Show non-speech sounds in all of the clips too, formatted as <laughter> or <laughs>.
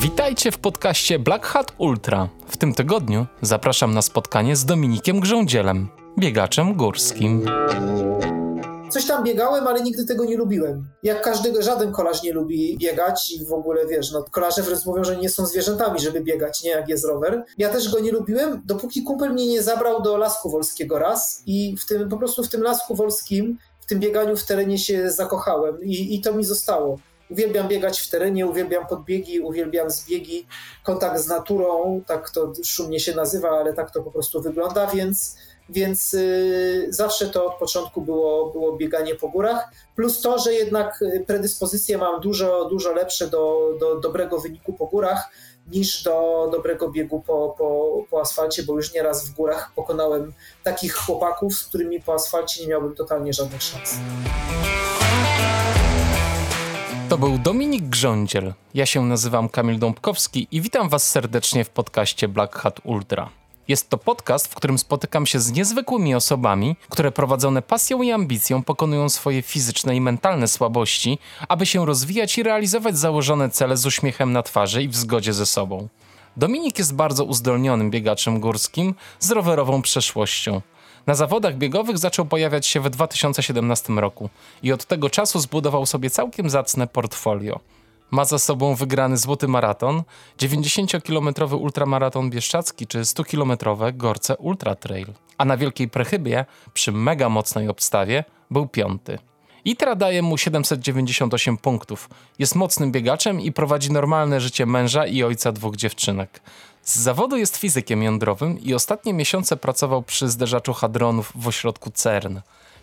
Witajcie w podcaście Black Hat Ultra. W tym tygodniu zapraszam na spotkanie z Dominikiem Grządzielem, biegaczem górskim. Coś tam biegałem, ale nigdy tego nie lubiłem. Jak każdy, żaden kolarz nie lubi biegać i w ogóle wiesz, no kolarze wręcz mówią, że nie są zwierzętami, żeby biegać, nie jak jest rower. Ja też go nie lubiłem, dopóki kumpel mnie nie zabrał do Lasku Wolskiego raz i w tym, po prostu w tym Lasku Wolskim, w tym bieganiu w terenie się zakochałem i, i to mi zostało. Uwielbiam biegać w terenie, uwielbiam podbiegi, uwielbiam zbiegi, kontakt z naturą, tak to szumnie się nazywa, ale tak to po prostu wygląda, więc, więc yy, zawsze to od początku było, było bieganie po górach. Plus to, że jednak predyspozycje mam dużo, dużo lepsze do, do dobrego wyniku po górach niż do dobrego biegu po, po, po asfalcie, bo już nieraz w górach pokonałem takich chłopaków, z którymi po asfalcie nie miałbym totalnie żadnych szans. To był Dominik Grządziel. Ja się nazywam Kamil Dąbkowski i witam Was serdecznie w podcaście Black Hat Ultra. Jest to podcast, w którym spotykam się z niezwykłymi osobami, które prowadzone pasją i ambicją pokonują swoje fizyczne i mentalne słabości, aby się rozwijać i realizować założone cele z uśmiechem na twarzy i w zgodzie ze sobą. Dominik jest bardzo uzdolnionym biegaczem górskim z rowerową przeszłością. Na zawodach biegowych zaczął pojawiać się w 2017 roku i od tego czasu zbudował sobie całkiem zacne portfolio. Ma za sobą wygrany złoty maraton, 90-kilometrowy ultramaraton bieszczacki czy 100-kilometrowe Gorce Ultra Trail. A na Wielkiej Prechybie, przy mega mocnej obstawie, był piąty. ITRA daje mu 798 punktów. Jest mocnym biegaczem i prowadzi normalne życie męża i ojca dwóch dziewczynek. Z zawodu jest fizykiem jądrowym i ostatnie miesiące pracował przy zderzaczu hadronów w ośrodku CERN.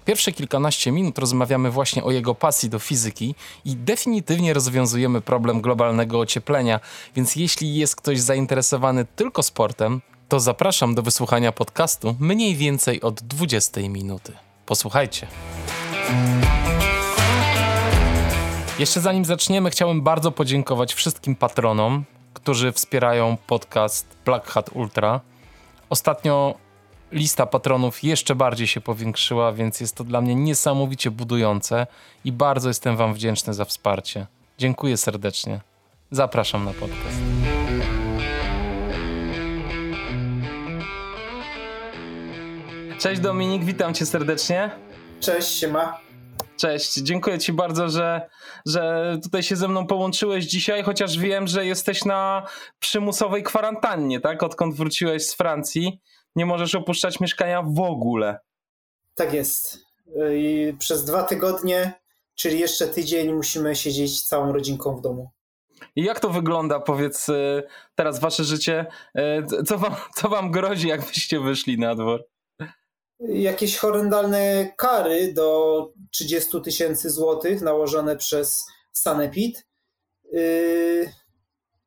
Pierwsze kilkanaście minut rozmawiamy właśnie o jego pasji do fizyki i definitywnie rozwiązujemy problem globalnego ocieplenia, więc jeśli jest ktoś zainteresowany tylko sportem, to zapraszam do wysłuchania podcastu mniej więcej od 20 minuty. Posłuchajcie. Jeszcze zanim zaczniemy, chciałem bardzo podziękować wszystkim patronom, którzy wspierają podcast Black Hat Ultra. Ostatnio lista patronów jeszcze bardziej się powiększyła, więc jest to dla mnie niesamowicie budujące i bardzo jestem Wam wdzięczny za wsparcie. Dziękuję serdecznie. Zapraszam na podcast. Cześć Dominik, witam Cię serdecznie. Cześć, siema. Cześć, dziękuję Ci bardzo, że, że tutaj się ze mną połączyłeś dzisiaj, chociaż wiem, że jesteś na przymusowej kwarantannie, tak? Odkąd wróciłeś z Francji, nie możesz opuszczać mieszkania w ogóle. Tak jest. I przez dwa tygodnie, czyli jeszcze tydzień, musimy siedzieć całą rodzinką w domu. I jak to wygląda, powiedz, y, teraz wasze życie? Y, co wam, co wam grozi, jakbyście wyszli na dwór? Jakieś horrendalne kary do 30 tysięcy złotych nałożone przez Sanepid. Yy,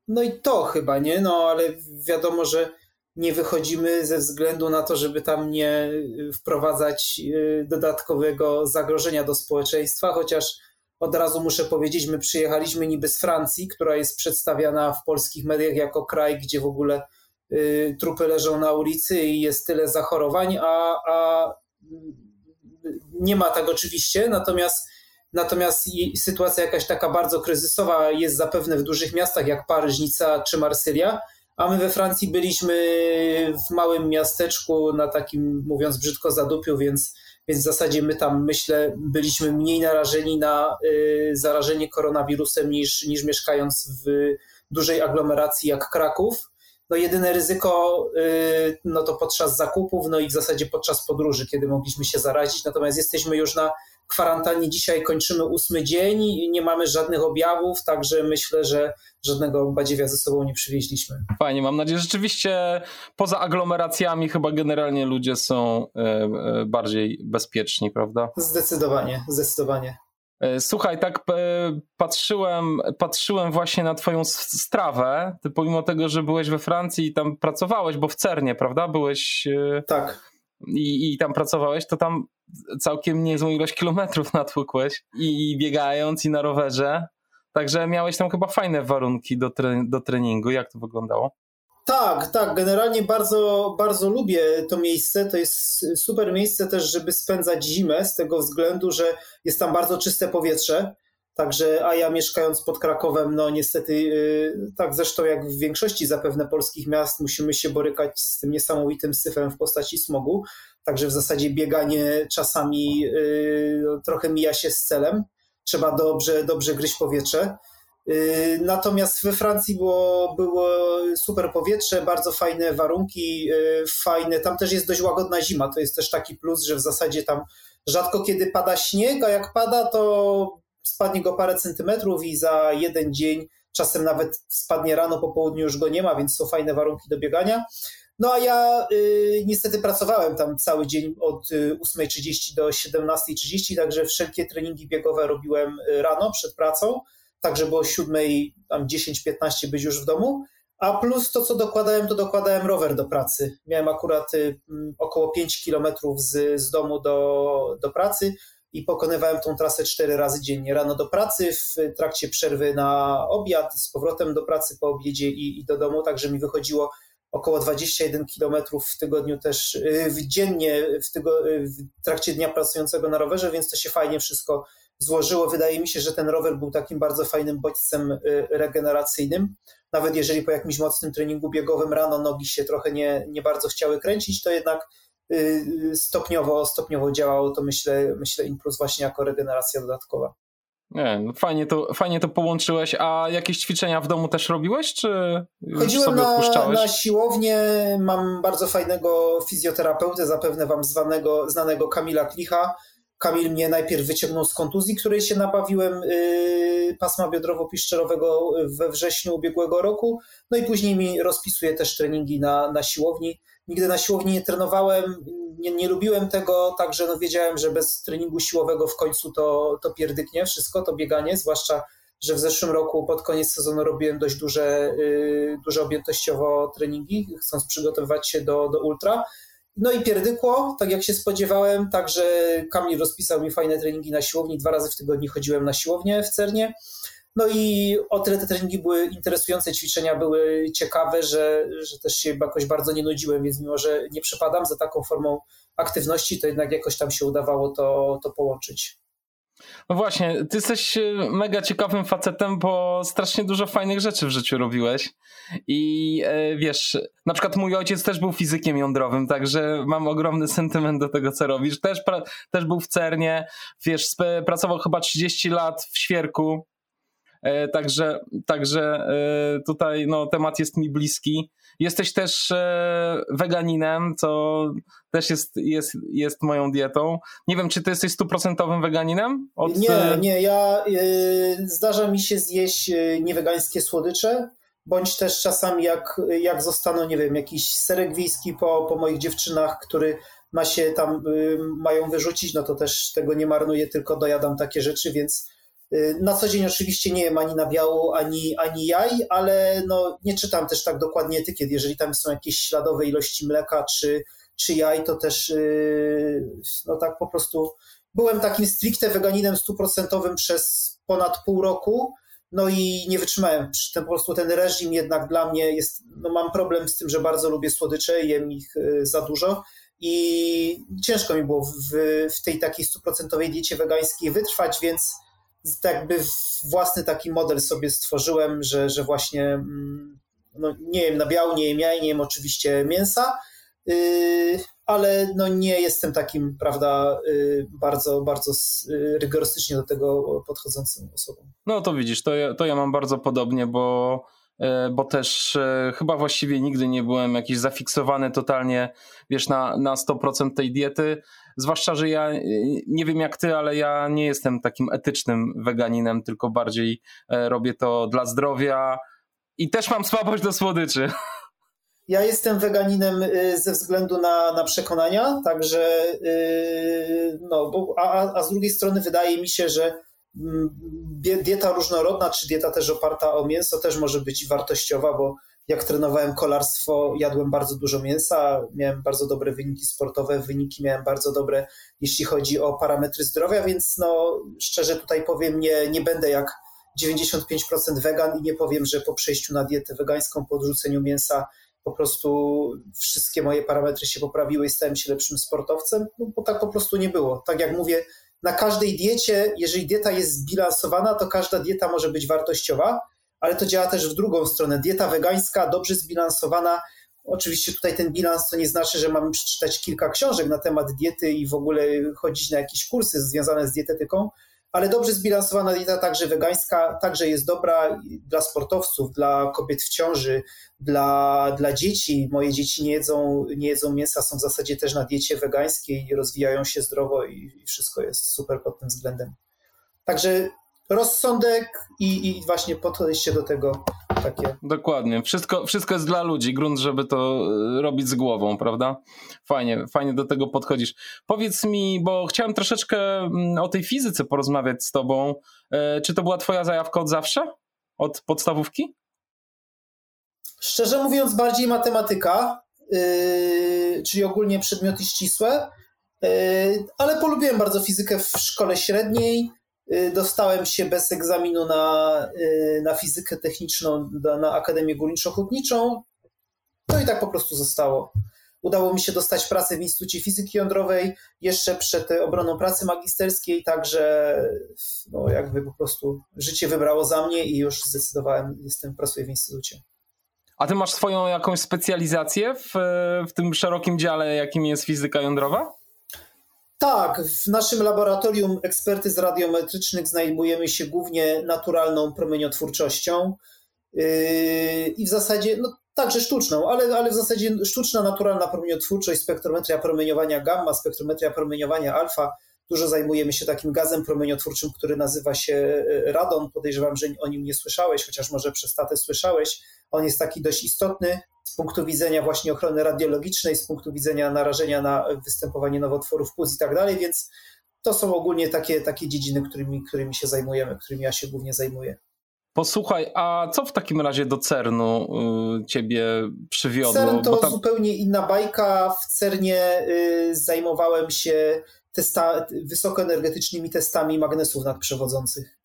no i to chyba, nie? No ale wiadomo, że nie wychodzimy ze względu na to, żeby tam nie wprowadzać yy, dodatkowego zagrożenia do społeczeństwa, chociaż od razu muszę powiedzieć, my przyjechaliśmy niby z Francji, która jest przedstawiana w polskich mediach jako kraj, gdzie w ogóle trupy leżą na ulicy i jest tyle zachorowań, a, a nie ma tak oczywiście, natomiast Natomiast sytuacja jakaś taka bardzo kryzysowa jest zapewne w dużych miastach jak Paryż, Nica czy Marsylia, a my we Francji byliśmy w małym miasteczku na takim, mówiąc brzydko, zadupiu, więc, więc w zasadzie my tam, myślę, byliśmy mniej narażeni na y, zarażenie koronawirusem niż, niż mieszkając w dużej aglomeracji jak Kraków no jedyne ryzyko y, no to podczas zakupów, no i w zasadzie podczas podróży, kiedy mogliśmy się zarazić. Natomiast jesteśmy już na kwarantannie. Dzisiaj kończymy ósmy dzień i nie mamy żadnych objawów, także myślę, że żadnego badziewia ze sobą nie przywieźliśmy. Fajnie, mam nadzieję, że rzeczywiście poza aglomeracjami chyba generalnie ludzie są e, e, bardziej bezpieczni, prawda? Zdecydowanie, zdecydowanie. E, słuchaj, tak e, patrzyłem, patrzyłem właśnie na twoją strawę, ty pomimo tego, że byłeś we Francji i tam pracowałeś, bo w Cernie, prawda? Byłeś... E, tak. I, I tam pracowałeś, to tam całkiem niezłą ilość kilometrów <laughs> natłukłeś i biegając i na rowerze. Także miałeś tam chyba fajne warunki do, tre do treningu. Jak to wyglądało? Tak, tak. Generalnie bardzo, bardzo lubię to miejsce. To jest super miejsce też, żeby spędzać zimę, z tego względu, że jest tam bardzo czyste powietrze. Także, a ja mieszkając pod Krakowem, no niestety, yy, tak zresztą jak w większości zapewne polskich miast, musimy się borykać z tym niesamowitym syfem w postaci smogu. Także w zasadzie bieganie czasami yy, trochę mija się z celem. Trzeba dobrze, dobrze gryźć powietrze. Yy, natomiast we Francji było, było super powietrze, bardzo fajne warunki, yy, fajne. Tam też jest dość łagodna zima. To jest też taki plus, że w zasadzie tam rzadko kiedy pada śnieg, a jak pada, to spadnie go parę centymetrów i za jeden dzień, czasem nawet spadnie rano, po południu już go nie ma, więc są fajne warunki do biegania. No a ja y, niestety pracowałem tam cały dzień od 8.30 do 17.30, także wszelkie treningi biegowe robiłem rano przed pracą tak żeby o 7, tam 10-15 być już w domu. A plus to, co dokładałem, to dokładałem rower do pracy. Miałem akurat y, około 5 kilometrów z, z domu do, do pracy i pokonywałem tą trasę 4 razy dziennie. Rano do pracy, w trakcie przerwy na obiad, z powrotem do pracy po obiedzie i, i do domu, także mi wychodziło około 21 kilometrów w tygodniu też, y, dziennie w, tygo, y, w trakcie dnia pracującego na rowerze, więc to się fajnie wszystko złożyło. Wydaje mi się, że ten rower był takim bardzo fajnym bodźcem y, regeneracyjnym. Nawet jeżeli po jakimś mocnym treningu biegowym rano nogi się trochę nie, nie bardzo chciały kręcić, to jednak y, stopniowo, stopniowo działało to myślę, myślę Impuls właśnie jako regeneracja dodatkowa. Nie, no fajnie, to, fajnie to połączyłeś. A jakieś ćwiczenia w domu też robiłeś, czy Chodziłem sobie na, na siłownię, mam bardzo fajnego fizjoterapeutę, zapewne wam zwanego, znanego Kamila Klicha, Kamil mnie najpierw wyciągnął z kontuzji, której się nabawiłem yy, pasma biodrowo-piszczelowego we wrześniu ubiegłego roku, no i później mi rozpisuje też treningi na, na siłowni. Nigdy na siłowni nie trenowałem, nie, nie lubiłem tego, także no wiedziałem, że bez treningu siłowego w końcu to, to pierdyknie wszystko, to bieganie, zwłaszcza, że w zeszłym roku pod koniec sezonu robiłem dość duże, yy, duże objętościowo treningi, chcąc przygotowywać się do, do ultra. No i pierdykło, tak jak się spodziewałem, także Kamil rozpisał mi fajne treningi na siłowni, dwa razy w tygodniu chodziłem na siłownię w Cernie. No i o tyle te treningi były interesujące, ćwiczenia były ciekawe, że, że też się jakoś bardzo nie nudziłem, więc mimo, że nie przepadam za taką formą aktywności, to jednak jakoś tam się udawało to, to połączyć. No właśnie, ty jesteś e, mega ciekawym facetem, bo strasznie dużo fajnych rzeczy w życiu robiłeś. I e, wiesz, na przykład mój ojciec też był fizykiem jądrowym, także mam ogromny sentyment do tego, co robisz. Też, też był w Cernie, wiesz, pracował chyba 30 lat w Świerku. E, także, także tutaj no, temat jest mi bliski. Jesteś też e, weganinem, co też jest, jest, jest moją dietą. Nie wiem, czy ty jesteś stuprocentowym weganinem? Od... Nie, e, nie, ja y, zdarza mi się zjeść niewegańskie słodycze, bądź też czasami jak, jak zostaną, nie wiem, jakiś serek wiejski po, po moich dziewczynach, który ma się tam, mają wyrzucić, no to też tego nie marnuję, tylko dojadam takie rzeczy, więc na co dzień oczywiście nie jem ani nabiału, ani, ani jaj, ale no, nie czytam też tak dokładnie etykiet. Jeżeli tam są jakieś śladowe ilości mleka czy, czy jaj, to też y, no tak po prostu byłem takim stricte weganinem stuprocentowym przez ponad pół roku. No i nie wytrzymałem. Ten, po prostu ten reżim jednak dla mnie jest, no mam problem z tym, że bardzo lubię słodycze, jem ich y, za dużo i ciężko mi było w, w tej takiej stuprocentowej diecie wegańskiej wytrwać, więc jakby własny taki model sobie stworzyłem, że, że właśnie mm, no, nie jem nabiału, nie jem jaj, nie jem oczywiście mięsa, yy, ale no nie jestem takim, prawda, yy, bardzo, bardzo yy, rygorystycznie do tego podchodzącym osobą. No to widzisz, to ja, to ja mam bardzo podobnie, bo yy, bo też yy, chyba właściwie nigdy nie byłem jakiś zafiksowany totalnie, wiesz, na, na 100% tej diety. Zwłaszcza, że ja nie wiem jak ty, ale ja nie jestem takim etycznym weganinem, tylko bardziej e, robię to dla zdrowia i też mam słabość do słodyczy. <laughs> Ja jestem weganinem y, ze względu na, na przekonania, także y, no, bo, a, a z drugiej strony wydaje mi się, że mm, dieta różnorodna, czy dieta też oparta o mięso też może być wartościowa, bo jak trenowałem kolarstwo, jadłem bardzo dużo mięsa, miałem bardzo dobre wyniki sportowe, wyniki miałem bardzo dobre, jeśli chodzi o parametry zdrowia, więc no szczerze tutaj powiem, nie, nie będę jak 95% wegan i nie powiem, że po przejściu na dietę wegańską, po odrzuceniu mięsa po prostu wszystkie moje parametry się poprawiły i stałem się lepszym sportowcem, no bo tak po prostu nie było. Tak jak mówię, na każdej diecie, jeżeli dieta jest zbilansowana, to każda dieta może być wartościowa, ale to działa też w drugą stronę. Dieta wegańska, dobrze zbilansowana. Oczywiście tutaj ten bilans to nie znaczy, że mamy przeczytać kilka książek na temat diety i w ogóle chodzić na jakieś kursy związane z dietetyką, ale dobrze zbilansowana dieta, także wegańska, także jest dobra dla sportowców, dla kobiet w ciąży, dla, dla dzieci. Moje dzieci nie jedzą, nie jedzą mięsa, są w zasadzie też na diecie wegańskiej, rozwijają się zdrowo i, i wszystko jest super pod tym względem. Także rozsądek i, i właśnie podejście do tego takie. Dokładnie. Wszystko, wszystko jest dla ludzi. Grunt, żeby to e, robić z głową, prawda? Fajnie, fajnie do tego podchodzisz. Powiedz mi, bo chciałem troszeczkę mm, o tej fizyce porozmawiać z tobą. E, czy to była twoja zajawka od zawsze? Od podstawówki? Szczerze mówiąc, bardziej matematyka, yy, czyli ogólnie przedmioty ścisłe, yy, ale polubiłem bardzo fizykę w szkole średniej. Y, dostałem się bez egzaminu na, y, na fizykę techniczną na Akademię Górniczo-Hutniczą. No i tak po prostu zostało. Udało mi się dostać pracę w Instytucie Fizyki Jądrowej jeszcze przed obroną pracy magisterskiej, także no jakby po prostu życie wybrało za mnie i już zdecydowałem, jestem, pracuję w instytucie. A ty masz swoją jakąś specjalizację w, w tym szerokim dziale, jakim jest fizyka jądrowa? Tak, w naszym laboratorium ekspertyz radiometrycznych zajmujemy się głównie naturalną promieniotwórczością yy, i w zasadzie, no także sztuczną, ale, ale w zasadzie sztuczna, naturalna promieniotwórczość, spektrometria promieniowania gamma, spektrometria promieniowania alfa. Dużo zajmujemy się takim gazem promieniotwórczym, który nazywa się yy, radon. Podejrzewam, że o nim nie słyszałeś, chociaż może przez tatę słyszałeś. On jest taki dość istotny z punktu widzenia właśnie ochrony radiologicznej, z punktu widzenia narażenia na występowanie nowotworów płuc i tak dalej, więc to są ogólnie takie, takie dziedziny, którymi, którymi się zajmujemy, którymi ja się głównie zajmuję. Posłuchaj, a co w takim razie do CERN-u y, ciebie przywiodło? CERN to tam... zupełnie inna bajka. W CERNie y, zajmowałem się testa, wysokoenergetycznymi testami magnesów nadprzewodzących.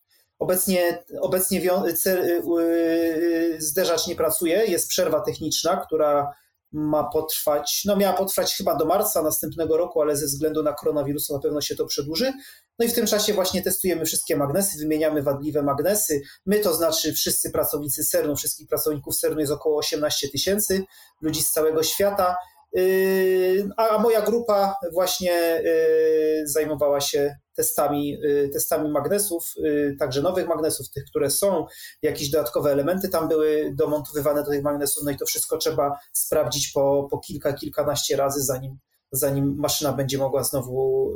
Obecnie, obecnie y, y, zderzacz nie pracuje, jest przerwa techniczna, która ma potrwać, no miała potrwać chyba do marca następnego roku, ale ze względu na koronawirusa na pewno się to przedłuży. No i w tym czasie właśnie testujemy wszystkie magnesy, wymieniamy wadliwe magnesy. My, to znaczy wszyscy pracownicy CERN-u, wszystkich pracowników CERN-u jest około 18 tysięcy ludzi z całego świata. Yy, a moja grupa właśnie yy, zajmowała się testami, yy, testami magnesów, także nowych magnesów, tych, które są, jakieś dodatkowe elementy tam były domontowywane do tych magnesów, no i to wszystko trzeba sprawdzić po, po kilka, kilkanaście razy, zanim, zanim maszyna będzie mogła znowu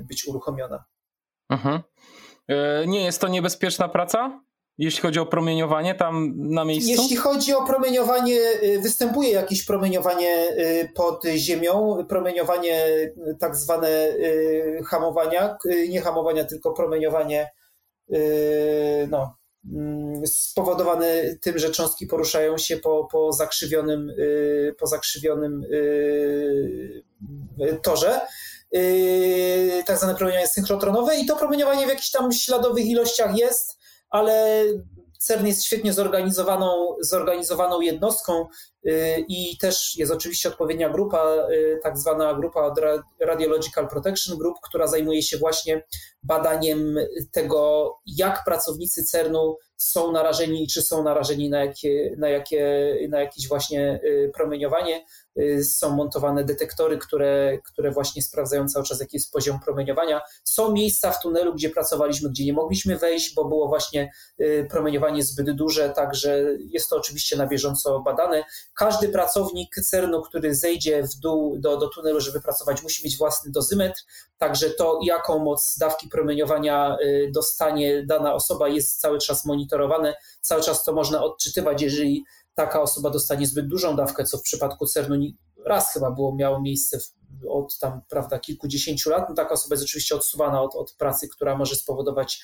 być uruchomiona. Mhm. Nie jest to niebezpieczna praca? Jeśli chodzi o promieniowanie tam na miejscu? Jeśli chodzi o promieniowanie, y, występuje jakieś promieniowanie y, pod ziemią, promieniowanie y, tak zwane hamowania, nie hamowania, tylko promieniowanie no, mm, spowodowane tym, że cząstki poruszają się po, po zakrzywionym, po zakrzywionym torze tak zwane promieniowanie synchrotronowe i to promieniowanie w jakichś tam śladowych ilościach jest ale CERN jest świetnie zorganizowaną, zorganizowaną jednostką y, i też jest oczywiście odpowiednia grupa, y, tak zwana grupa Radiological Protection Group, która zajmuje się właśnie badaniem tego, jak pracownicy CERN-u są narażeni i czy są narażeni na, jakie, na, jakie, na jakieś właśnie y, promieniowanie. Y, są montowane detektory, które, które właśnie sprawdzają cały czas, jaki jest poziom promieniowania. Są miejsca w tunelu, gdzie pracowaliśmy, gdzie nie mogliśmy wejść, bo było właśnie y, promieniowanie zbyt duże, także jest to oczywiście na bieżąco badane. Każdy pracownik CERN-u, który zejdzie w dół do, do tunelu, żeby pracować, musi mieć własny dozymetr, także to, jaką moc dawki promieniowania y, dostanie dana osoba, jest cały czas monitorowane. Cały czas to można odczytywać, jeżeli taka osoba dostanie zbyt dużą dawkę, co w przypadku CERN-u raz chyba było, miało miejsce od tam, prawda, kilkudziesięciu lat. No, taka osoba jest oczywiście odsuwana od, od pracy, która może spowodować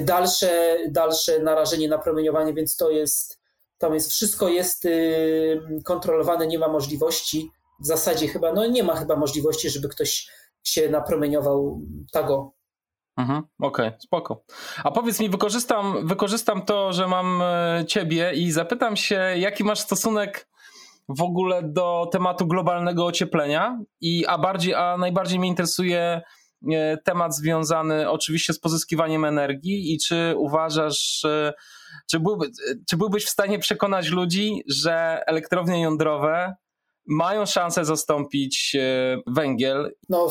dalsze, dalsze narażenie na promieniowanie, więc to jest, tam jest, wszystko jest kontrolowane, nie ma możliwości, w zasadzie chyba, no nie ma chyba możliwości, żeby ktoś się napromieniował tego Mhm, Okej, okay, spoko. A powiedz mi, wykorzystam, wykorzystam to, że mam e, ciebie i zapytam się, jaki masz stosunek w ogóle do tematu globalnego ocieplenia i a bardziej, a najbardziej mnie interesuje temat związany oczywiście z pozyskiwaniem energii i czy uważasz, czy, byłby, czy byłbyś w stanie przekonać ludzi, że elektrownie jądrowe mają szansę zastąpić węgiel? No,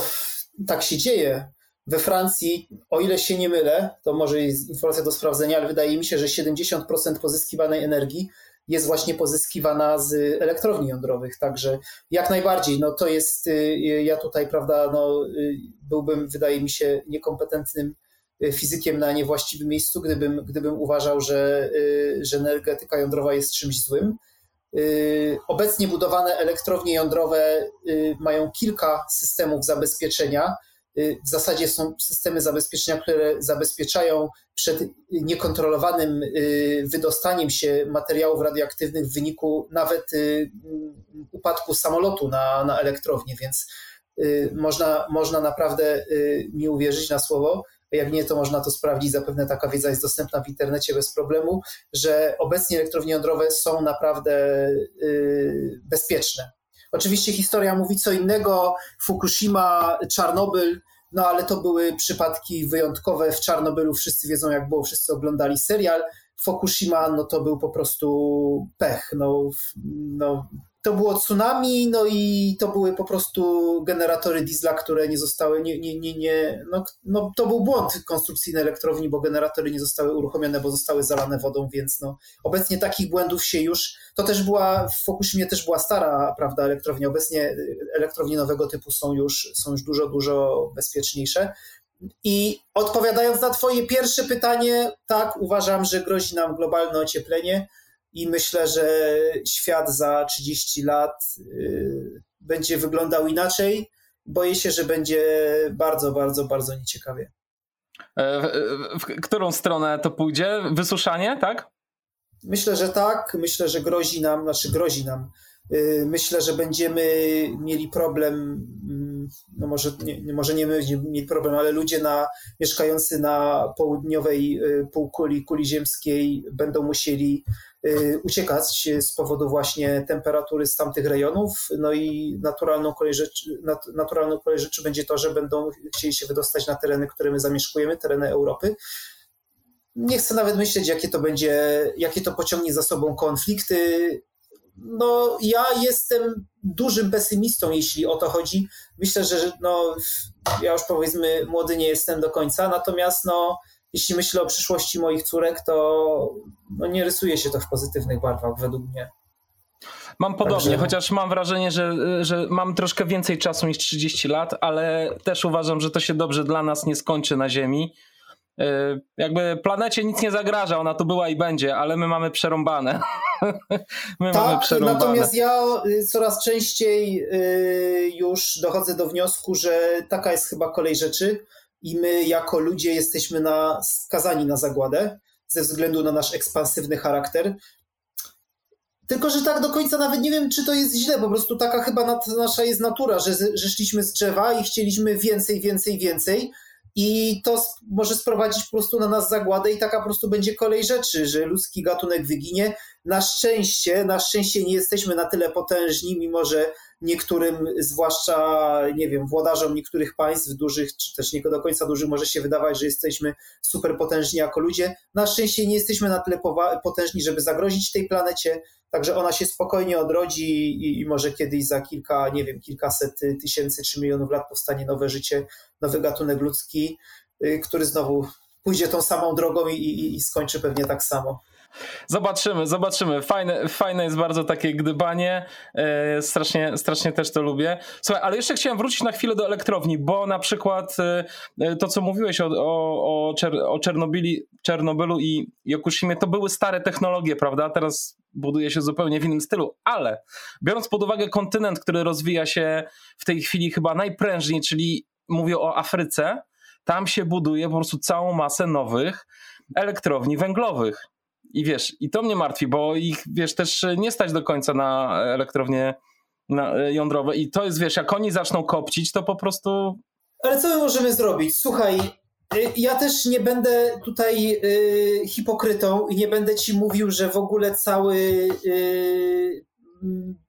tak się dzieje. We Francji, o ile się nie mylę, to może jest informacja do sprawdzenia, ale wydaje mi się, że 70% pozyskiwanej energii jest właśnie pozyskiwana z elektrowni jądrowych. Także jak najbardziej, no to jest, y, ja tutaj, prawda, no, y, byłbym, wydaje mi się, niekompetentnym y, fizykiem na niewłaściwym miejscu, gdybym, gdybym uważał, że, że energetyka jądrowa jest czymś złym. Obecnie budowane elektrownie jądrowe mają kilka systemów zabezpieczenia Y, w zasadzie są systemy zabezpieczenia, które zabezpieczają przed niekontrolowanym y, wydostaniem się materiałów radioaktywnych w wyniku nawet y, upadku samolotu na, na elektrownię, więc można, można naprawdę mi uwierzyć na słowo. Jak nie, to można to sprawdzić. Zapewne taka wiedza jest dostępna w internecie bez problemu, że obecnie elektrownie jądrowe są naprawdę bezpieczne. Oczywiście historia mówi co innego. Fukushima, Czarnobyl, no ale to były przypadki wyjątkowe. W Czarnobylu wszyscy wiedzą, jak było, wszyscy oglądali serial. Fukushima, no to był po prostu pech. No, no to było tsunami, no i to były po prostu generatory diesla, które nie zostały, nie, nie, nie, nie no, no to był błąd konstrukcyjny elektrowni, bo generatory nie zostały uruchomione, bo zostały zalane wodą, więc no, obecnie takich błędów się już, to też była, w Fukushimie też była stara, prawda, elektrownia, obecnie elektrownie nowego typu są już, są już dużo, dużo bezpieczniejsze. I odpowiadając na Twoje pierwsze pytanie, tak, uważam, że grozi nam globalne ocieplenie i myślę, że świat za 30 lat y, będzie wyglądał inaczej. Boję się, że będzie bardzo, bardzo, bardzo nieciekawie. E, w, w którą stronę to pójdzie? Wysuszanie, tak? Myślę, że tak. Myślę, że grozi nam, znaczy grozi nam. Y, myślę, że będziemy mieli problem, mm, no może nie, może nie my mieli problem, ale ludzie na, mieszkający na południowej y, półkuli, kuli ziemskiej będą musieli uciekać z powodu właśnie temperatury z tamtych rejonów. No i naturalną kolej rzeczy, naturalną kolej rzeczy będzie to, że będą chcieli się wydostać na tereny, które my zamieszkujemy, tereny Europy. Nie chcę nawet myśleć, jakie to będzie, jakie to pociągnie za sobą konflikty. No, ja jestem dużym pesymistą, jeśli o to chodzi. Myślę, że no, ja już powiedzmy młody nie jestem do końca, natomiast no, jeśli myślę o przyszłości moich córek, to no nie rysuje się to w pozytywnych barwach według mnie. Mam podobnie, Także... chociaż mam wrażenie, że, że mam troszkę więcej czasu niż 30 lat, ale też uważam, że to się dobrze dla nas nie skończy na Ziemi. Y, jakby planecie nic nie zagraża, ona tu była i będzie, ale my mamy przerąbane. <laughs> my tak, mamy przerąbane. natomiast ja y, coraz częściej y, już dochodzę do wniosku, że taka jest chyba kolej rzeczy, i my jako ludzie jesteśmy na, skazani na zagładę ze względu na nasz ekspansywny charakter. Tylko, że tak do końca nawet nie wiem, czy to jest źle, po prostu taka chyba nasza jest natura, że, że szliśmy z drzewa i chcieliśmy więcej, więcej, więcej i to może sprowadzić po prostu na nas zagładę i taka po prostu będzie kolej rzeczy, że ludzki gatunek wyginie. Na szczęście, na szczęście nie jesteśmy na tyle potężni, mimo że niektórym, zwłaszcza, nie wiem, włodarzom niektórych państw dużych, czy też nie do końca dużych, może się wydawać, że jesteśmy super potężni jako ludzie. Na szczęście nie jesteśmy na tyle potężni, żeby zagrozić tej planecie, także ona się spokojnie odrodzi i, i może kiedyś za kilka, nie wiem, kilkaset tysięcy czy milionów lat powstanie nowe życie, nowy gatunek ludzki, y, który znowu pójdzie tą samą drogą i, i, i skończy pewnie tak samo. Zobaczymy, zobaczymy. Fajne, fajne jest bardzo takie gdybanie. E, strasznie, strasznie też to lubię. Słuchaj, ale jeszcze chciałem wrócić na chwilę do elektrowni, bo na przykład e, to, co mówiłeś o, o, o, Czer o Czernobylu i Yokushimie, to były stare technologie, prawda? Teraz buduje się zupełnie w innym stylu, ale biorąc pod uwagę kontynent, który rozwija się w tej chwili chyba najprężniej, czyli mówię o Afryce, tam się buduje po prostu całą masę nowych elektrowni węglowych. I wiesz, i to mnie martwi, bo ich, wiesz, też nie stać do końca na elektrownie na e, jądrowe. I to jest, wiesz, jak oni zaczną kopcić, to po prostu. Ale co my możemy zrobić? Słuchaj, y, ja też nie będę tutaj y, hipokrytą i nie będę ci mówił, że w ogóle cały y,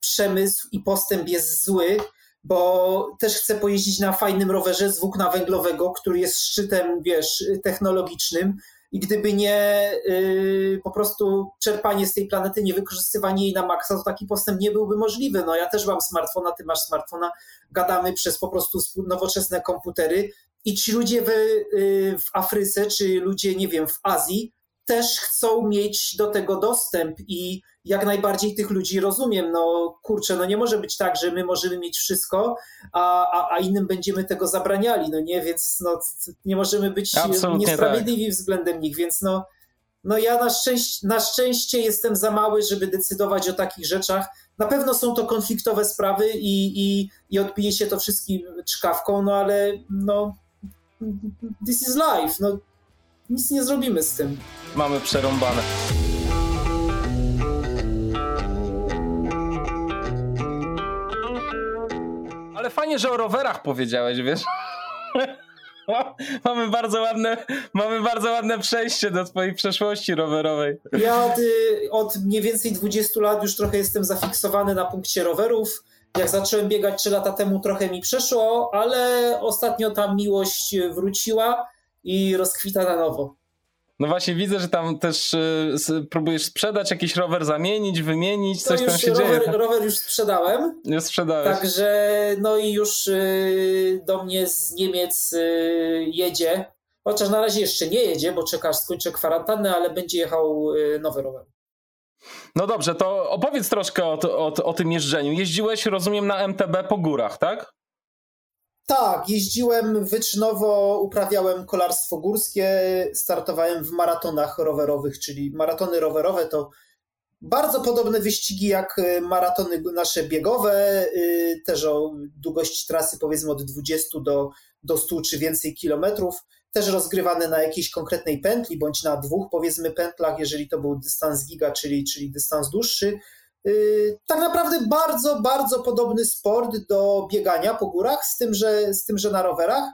przemysł i postęp jest zły, bo też chcę pojeździć na fajnym rowerze z włókna węglowego, który jest szczytem, wiesz, technologicznym i gdyby nie yy, po prostu czerpanie z tej planety, nie wykorzystywanie jej na maksa, to taki postęp nie byłby możliwy. No ja też mam smartfona, ty masz smartfona, gadamy przez po prostu nowoczesne komputery i ci ludzie w, yy, w Afryce, czy ludzie, nie wiem, w Azji też chcą mieć do tego dostęp i jak najbardziej tych ludzi rozumiem. No kurczę, no nie może być tak, że my możemy mieć wszystko, a, a, a innym będziemy tego zabraniali, no nie, więc no, nie możemy być Absolutnie niesprawiedliwi tak. względem nich, więc no, no ja na szczęście, na szczęście jestem za mały, żeby decydować o takich rzeczach. Na pewno są to konfliktowe sprawy i, i, i odbije się to wszystkim czkawką, no ale no this is life, no nic nie zrobimy z tym. Mamy przerąbane. Ale fajnie, że o rowerach powiedziałeś, wiesz? <laughs> mamy bardzo ładne, mamy bardzo ładne przejście do twojej przeszłości rowerowej. Ja od, od mniej więcej 20 lat już trochę jestem zafiksowany na punkcie rowerów. Jak zacząłem biegać 3 lata temu, trochę mi przeszło, ale ostatnio ta miłość wróciła i rozkwita na nowo. No właśnie widzę, że tam też y, próbujesz sprzedać jakiś rower, zamienić, wymienić, coś tam się rower, dzieje. Rower już sprzedałem. Już sprzedałeś. Także no i już y, do mnie z Niemiec y, jedzie. Chociaż na razie jeszcze nie jedzie, bo czekasz, skończę kwarantannę, ale będzie jechał nowy rower. No dobrze, to opowiedz troszkę o, o, o tym jeżdżeniu. Jeździłeś, rozumiem, na MTB po górach, tak? Tak, jeździłem wyczynowo, uprawiałem kolarstwo górskie, startowałem w maratonach rowerowych, czyli maratony rowerowe to bardzo podobne wyścigi jak y, maratony nasze biegowe, y, też o długości trasy powiedzmy od 20 do, do 100 czy więcej kilometrów, też rozgrywane na jakiejś konkretnej pętli bądź na dwóch powiedzmy pętlach, jeżeli to był dystans giga, czyli, czyli dystans dłuższy. Y, tak naprawdę bardzo, bardzo podobny sport do biegania po górach, z tym, że, z tym, że na rowerach.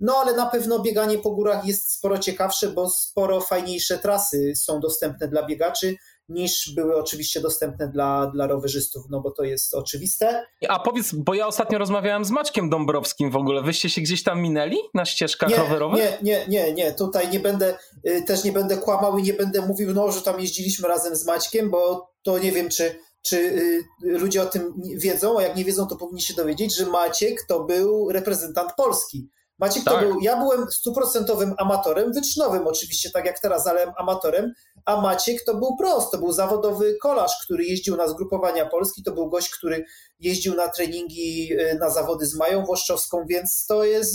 No ale na pewno bieganie po górach jest sporo ciekawsze, bo sporo fajniejsze trasy są dostępne dla biegaczy niż były oczywiście dostępne dla, dla rowerzystów, no bo to jest oczywiste. A powiedz, bo ja ostatnio rozmawiałem z Maćkiem Dąbrowskim w ogóle, wyście się gdzieś tam minęli na ścieżkach nie, rowerowych? Nie, nie, nie, nie, tutaj nie będę, y, też nie będę kłamał i nie będę mówił, no, że tam jeździliśmy razem z Maćkiem, bo to nie wiem, czy czy y, ludzie o tym wiedzą, a jak nie wiedzą, to powinni się dowiedzieć, że Maciek to był reprezentant Polski. Maciek tak. to był, ja byłem stuprocentowym amatorem, wyczynowym oczywiście, tak jak teraz, ale amatorem, a Maciek to był prost, to był zawodowy kolarz, który jeździł na zgrupowania Polski, to był gość, który jeździł na treningi, y, na zawody z Mają Włoszczowską, więc to jest,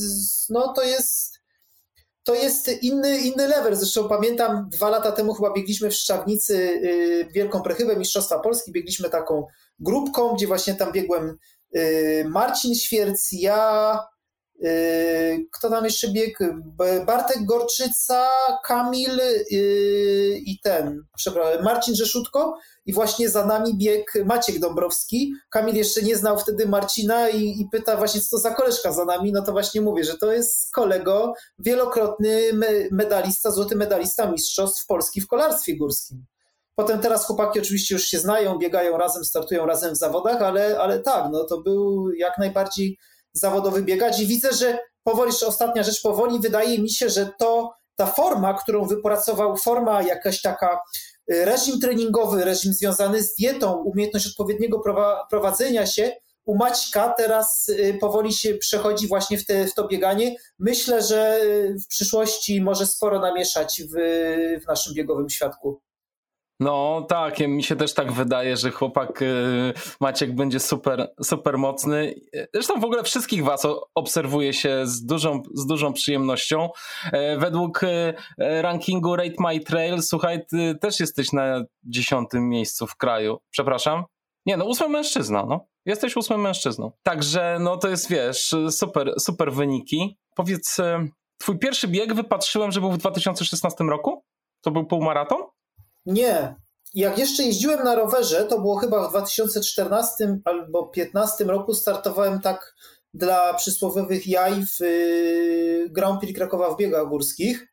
no to jest to jest inny, inny level. Zresztą pamiętam, dwa lata temu chyba biegliśmy w Szczawnicy y, Wielką Prechybę Mistrzostwa Polski. Biegliśmy taką grupką, gdzie właśnie tam biegłem y, Marcin Świerc, ja, kto tam jeszcze biegł? Bartek Gorczyca, Kamil i ten, przepraszam, Marcin Rzeszutko i właśnie za nami biegł Maciek Dąbrowski. Kamil jeszcze nie znał wtedy Marcina i, i, pyta właśnie, co to za koleżka za nami. No to właśnie mówię, że to jest kolego, wielokrotny medalista, złoty medalista mistrzostw Polski w kolarstwie górskim. Potem teraz chłopaki oczywiście już się znają, biegają razem, startują razem w zawodach, ale, ale tak, no to był jak najbardziej zawodowy biegacz i widzę, że powoli, jeszcze ostatnia rzecz, powoli wydaje mi się, że to ta forma, którą wypracował, forma jakaś taka reżim treningowy, reżim związany z dietą, umiejętność odpowiedniego prowadzenia się, u Maćka teraz y, powoli się przechodzi właśnie w, te, w to bieganie. Myślę, że w przyszłości może sporo namieszać w, w naszym biegowym świadku. No tak, mi się też tak wydaje, że chłopak y, Maciek będzie super, super mocny. Zresztą w ogóle wszystkich was obserwuje się z dużą, z dużą przyjemnością. E, według y, rankingu Rate My Trail, słuchaj, ty też jesteś na dziesiątym miejscu w kraju. Przepraszam? Nie, no ósmy mężczyzna, no. Jesteś ósmym mężczyzną. Także no to jest, wiesz, super, super wyniki. Powiedz, y, twój pierwszy bieg wypatrzyłem, że był w 2016 roku? To był półmaraton? Nie. Jak jeszcze jeździłem na rowerze, to było chyba w 2014 albo 2015 roku, startowałem tak dla przysłowiowych jaj w y, Grand Prix Krakowa w biegach górskich.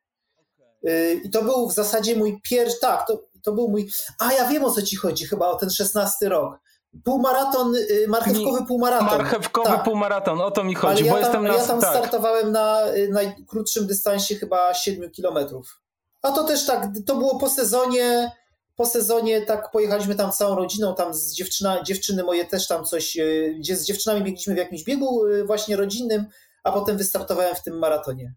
Y, I to był w zasadzie mój pierwszy, tak, to, to był mój, a ja wiem o co ci chodzi, chyba o ten 16 rok. Półmaraton, y, marchewkowy półmaraton. Marchewkowy tak. półmaraton, o to mi chodzi, Ale bo ja tam, jestem na... Ja tam tak. startowałem na najkrótszym dystansie chyba 7 kilometrów. A to też tak, to było po sezonie, po sezonie tak pojechaliśmy tam całą rodziną, tam z dziewczyna, dziewczyny moje też tam coś, y, gdzie z dziewczynami biegliśmy w jakimś biegu właśnie rodzinnym, a potem wystartowałem w tym maratonie.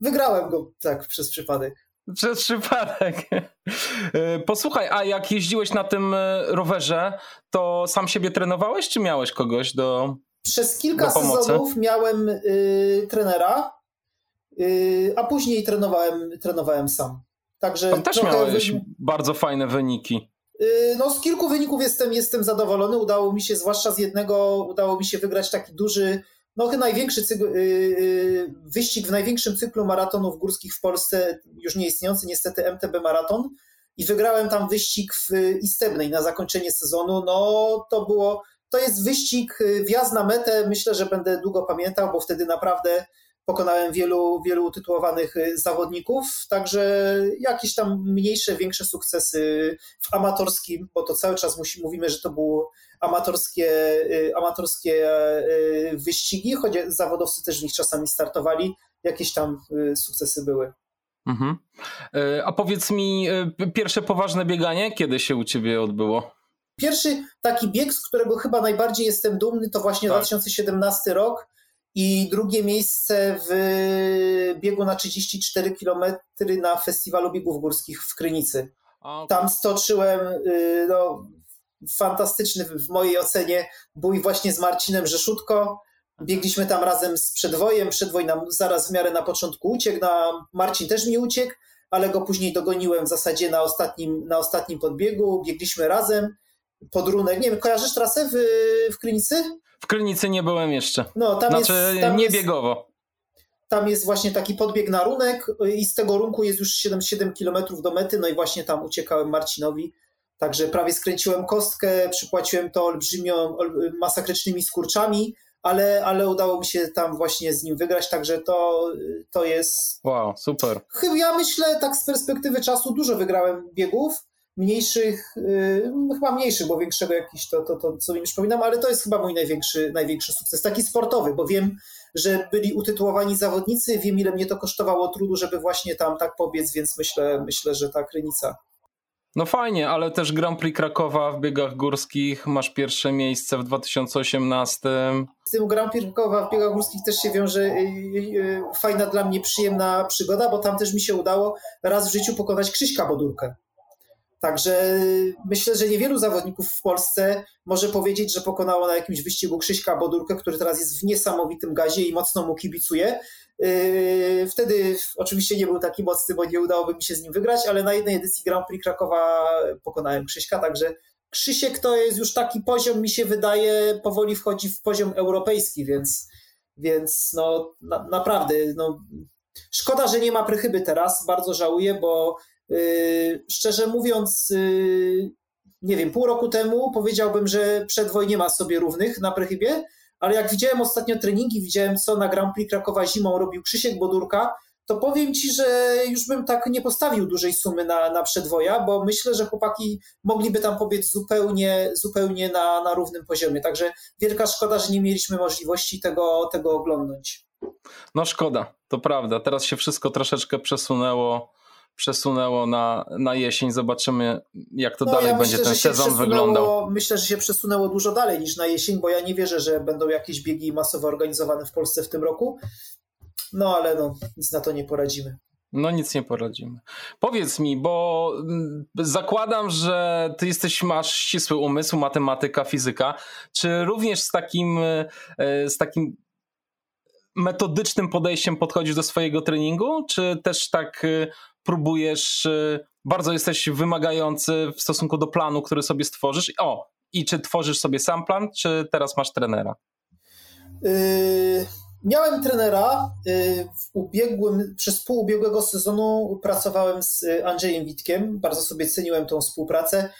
Wygrałem go tak przez przypadek. Przez przypadek. <laughs> E, posłuchaj, a jak jeździłeś na tym e, rowerze, to sam siebie trenowałeś, czy miałeś kogoś do. Przez kilka do sezonów miałem y, trenera, a później trenowałem, trenowałem sam. Także Tam też miałeś wy... bardzo fajne wyniki. Y, no, z kilku wyników jestem, jestem zadowolony. Udało mi się, zwłaszcza z jednego, udało mi się wygrać taki duży no chyba największy cykl, y, y, wyścig w największym cyklu maratonów górskich w Polsce, już nie istniejący niestety MTB Maraton i wygrałem tam wyścig w Istebnej na zakończenie sezonu, no to było, to jest wyścig, wjazd na metę, myślę, że będę długo pamiętał, bo wtedy naprawdę pokonałem wielu, wielu utytułowanych zawodników, także jakieś tam mniejsze, większe sukcesy w amatorskim, bo to cały czas musi, mówimy, że to był amatorskie, y, amatorskie y, wyścigi, choć zawodowcy też w nich czasami startowali, jakieś tam y, sukcesy były. Mhm. A powiedz mi, pierwsze poważne bieganie, kiedy się u ciebie odbyło? Pierwszy taki bieg, z którego chyba najbardziej jestem dumny, to właśnie tak. 2017 rok i drugie miejsce w biegu na 34 km na Festiwalu Biegów Górskich w Krynicy. Okay. Tam stoczyłem no, fantastyczny w mojej ocenie bój właśnie z Marcinem Rzeszutko. Biegliśmy tam razem z Przedwojem. Przedwoj nam zaraz w miarę na początku uciekł. Na Marcin też mi uciekł, ale go później dogoniłem w zasadzie na ostatnim, na ostatnim podbiegu. Biegliśmy razem. Podrunek, nie wiem, kojarzysz trasę w, w Krynicy? W Krynicy nie byłem jeszcze. No, tam znaczy jest, tam nie biegowo. Tam jest właśnie taki podbieg na runek i z tego runku jest już 7, 7 km do mety, no i właśnie tam uciekałem Marcinowi Także prawie skręciłem kostkę, przypłaciłem to olbrzymią, masakrycznymi skurczami, ale, ale udało mi się tam właśnie z nim wygrać, także to, to jest... Wow, super. Chyba ja myślę, tak z perspektywy czasu dużo wygrałem biegów, mniejszych, yy, chyba mniejszych, bo większego jakiś to, to, to co mi przypominam, ale to jest chyba mój największy, największy sukces, taki sportowy, bo wiem, że byli utytułowani zawodnicy, wiem ile mnie to kosztowało trudu, żeby właśnie tam tak pobiec, więc myślę, myślę że ta krynica no fajnie, ale też Grand Prix Krakowa w biegach górskich masz pierwsze miejsce w 2018. Z tym Grand Prix Krakowa w biegach górskich też się wiąże y, y, y, fajna dla mnie, przyjemna przygoda, bo tam też mi się udało raz w życiu pokonać Krzyśka Bodurkę. Także myślę, że niewielu zawodników w Polsce może powiedzieć, że pokonało na jakimś wyścigu Krzyśka Bodurkę, który teraz jest w niesamowitym gazie i mocno mu kibicuje. Yy, wtedy oczywiście nie był taki mocny, bo nie udałoby mi się z nim wygrać, ale na jednej edycji Grand Prix Krakowa pokonałem Krzyśka, także Krzysiek to jest już taki poziom, mi się wydaje, powoli wchodzi w poziom europejski, więc, więc no na, naprawdę, no, szkoda, że nie ma prychyby teraz, bardzo żałuję, bo szczerze mówiąc, yy, nie wiem, pół roku temu powiedziałbym, że przedwoj nie ma sobie równych na prychybie, ale jak widziałem ostatnio treningi, widziałem co na Grand Prix Krakowa zimą robił Krzysiek Bodurka, to powiem Ci, że już bym tak nie postawił dużej sumy na, na przedwoja, bo myślę, że chłopaki mogliby tam pobiec zupełnie, zupełnie na, na równym poziomie. Także wielka szkoda, że nie mieliśmy możliwości tego, tego oglądnąć. No szkoda, to prawda. Teraz się wszystko troszeczkę przesunęło przesunęło na, na jesień. Zobaczymy, jak to no, dalej ja będzie myślę, ten sezon wyglądał. Myślę, że się przesunęło dużo dalej niż na jesień, bo ja nie wierzę, że będą jakieś biegi masowo organizowane w Polsce w tym roku. No ale no, nic na to nie poradzimy. No nic nie poradzimy. Powiedz mi, bo mm, zakładam, że ty jesteś, masz ścisły umysł, matematyka, fizyka. Czy również z takim, e, z takim metodycznym podejściem podchodzisz do swojego treningu, czy też tak e, próbujesz, y, bardzo jesteś wymagający w stosunku do planu, który sobie stworzysz. O, i czy tworzysz sobie sam plan, czy teraz masz trenera? Yy, miałem trenera. Yy, w ubiegłym, przez pół ubiegłego sezonu pracowałem z Andrzejem Witkiem. Bardzo sobie ceniłem tą współpracę.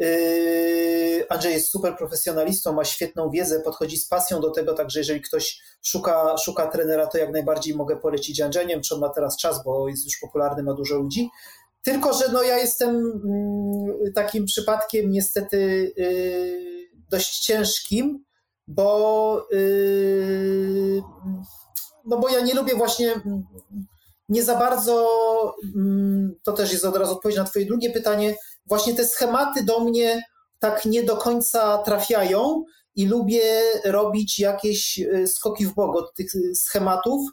Yy, Andrzej jest super profesjonalistą, ma świetną wiedzę, podchodzi z pasją do tego, także jeżeli ktoś szuka, szuka trenera, to jak najbardziej mogę polecić Andrzej. Nie wiem, czy on ma teraz czas, bo jest już popularny, ma dużo ludzi. Tylko, że no ja jestem mm, takim przypadkiem niestety yy, dość ciężkim, bo yy, no bo ja nie lubię właśnie nie za bardzo, mm, to też jest od razu odpowiedź na twoje drugie pytanie, właśnie te schematy do mnie tak nie do końca trafiają i lubię robić jakieś y, skoki w bok od tych schematów,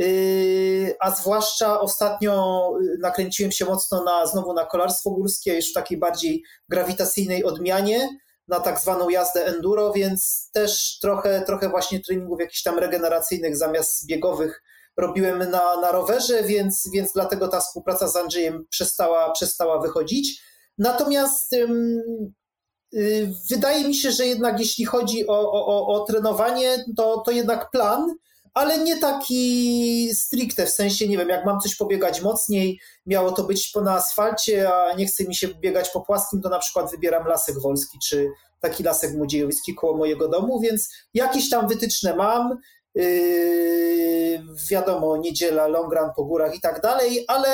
y, a zwłaszcza ostatnio y, nakręciłem się mocno na, znowu na kolarstwo górskie, już w takiej bardziej grawitacyjnej odmianie, na tak zwaną jazdę enduro, więc też trochę, trochę właśnie treningów jakichś tam regeneracyjnych zamiast biegowych robiłem na, na rowerze, więc, więc dlatego ta współpraca z Andrzejem przestała, przestała wychodzić. Natomiast y, wydaje mi się, że jednak jeśli chodzi o, o, o trenowanie, to, to jednak plan, ale nie taki stricte, w sensie, nie wiem, jak mam coś pobiegać mocniej, miało to być na asfalcie, a nie chce mi się biegać po płaskim, to na przykład wybieram Lasek Wolski, czy taki Lasek Młodziejowski koło mojego domu, więc jakieś tam wytyczne mam, Yy, wiadomo, niedziela, long run po górach i tak dalej, ale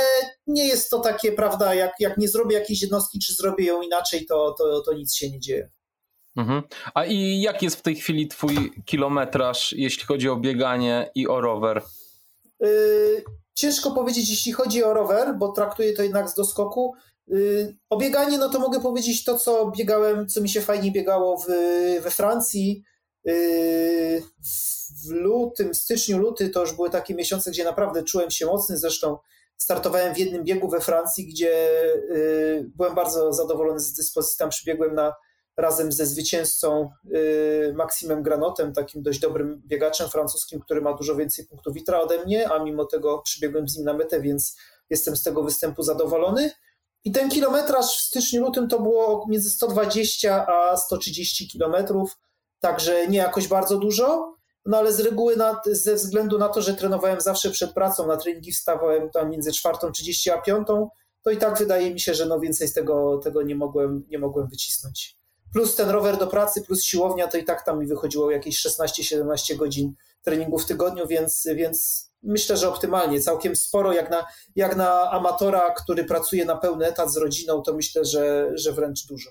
nie jest to takie, prawda, jak, jak nie zrobię jakiejś jednostki, czy zrobię ją inaczej, to, to, to nic się nie dzieje. Mhm. A i jaki jest w tej chwili twój kilometraż, jeśli chodzi o bieganie i o rower? Yy, ciężko powiedzieć, jeśli chodzi o rower, bo traktuję to jednak z doskoku. Yy, o bieganie, no to mogę powiedzieć to, co biegałem, co mi się fajnie biegało w, we Francji, w lutym, styczniu, luty to już były takie miesiące, gdzie naprawdę czułem się mocny. Zresztą startowałem w jednym biegu we Francji, gdzie yy, byłem bardzo zadowolony z dyspozycji. Tam przybiegłem na, razem ze zwycięzcą yy, Maximem Granotem, takim dość dobrym biegaczem francuskim, który ma dużo więcej punktów witra ode mnie, a mimo tego przybiegłem z nim na metę, więc jestem z tego występu zadowolony. I ten kilometraż w styczniu, lutym to było między 120 a 130 kilometrów także nie jakoś bardzo dużo, no ale z reguły na, ze względu na to, że trenowałem zawsze przed pracą, na treningi wstawałem tam między czwartą, 30 a piątą, to i tak wydaje mi się, że no więcej z tego, tego nie, mogłem, nie mogłem wycisnąć. Plus ten rower do pracy, plus siłownia, to i tak tam mi wychodziło jakieś 16-17 godzin treningu w tygodniu, więc, więc myślę, że optymalnie, całkiem sporo, jak na, jak na amatora, który pracuje na pełny etat z rodziną, to myślę, że, że wręcz dużo.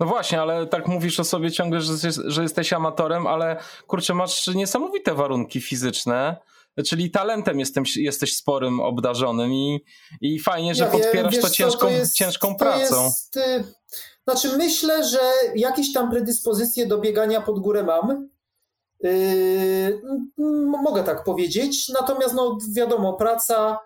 No właśnie, ale tak mówisz o sobie ciągle, że, że jesteś amatorem, ale kurczę, masz niesamowite warunki fizyczne. Czyli talentem jestem, jesteś sporym, obdarzonym i, i fajnie, że ja podpierasz wiem, to ciężką, to jest, ciężką pracą. Jest, y, znaczy, myślę, że jakieś tam predyspozycje do biegania pod górę mam. Yy, mogę tak powiedzieć. Natomiast, no, wiadomo, praca,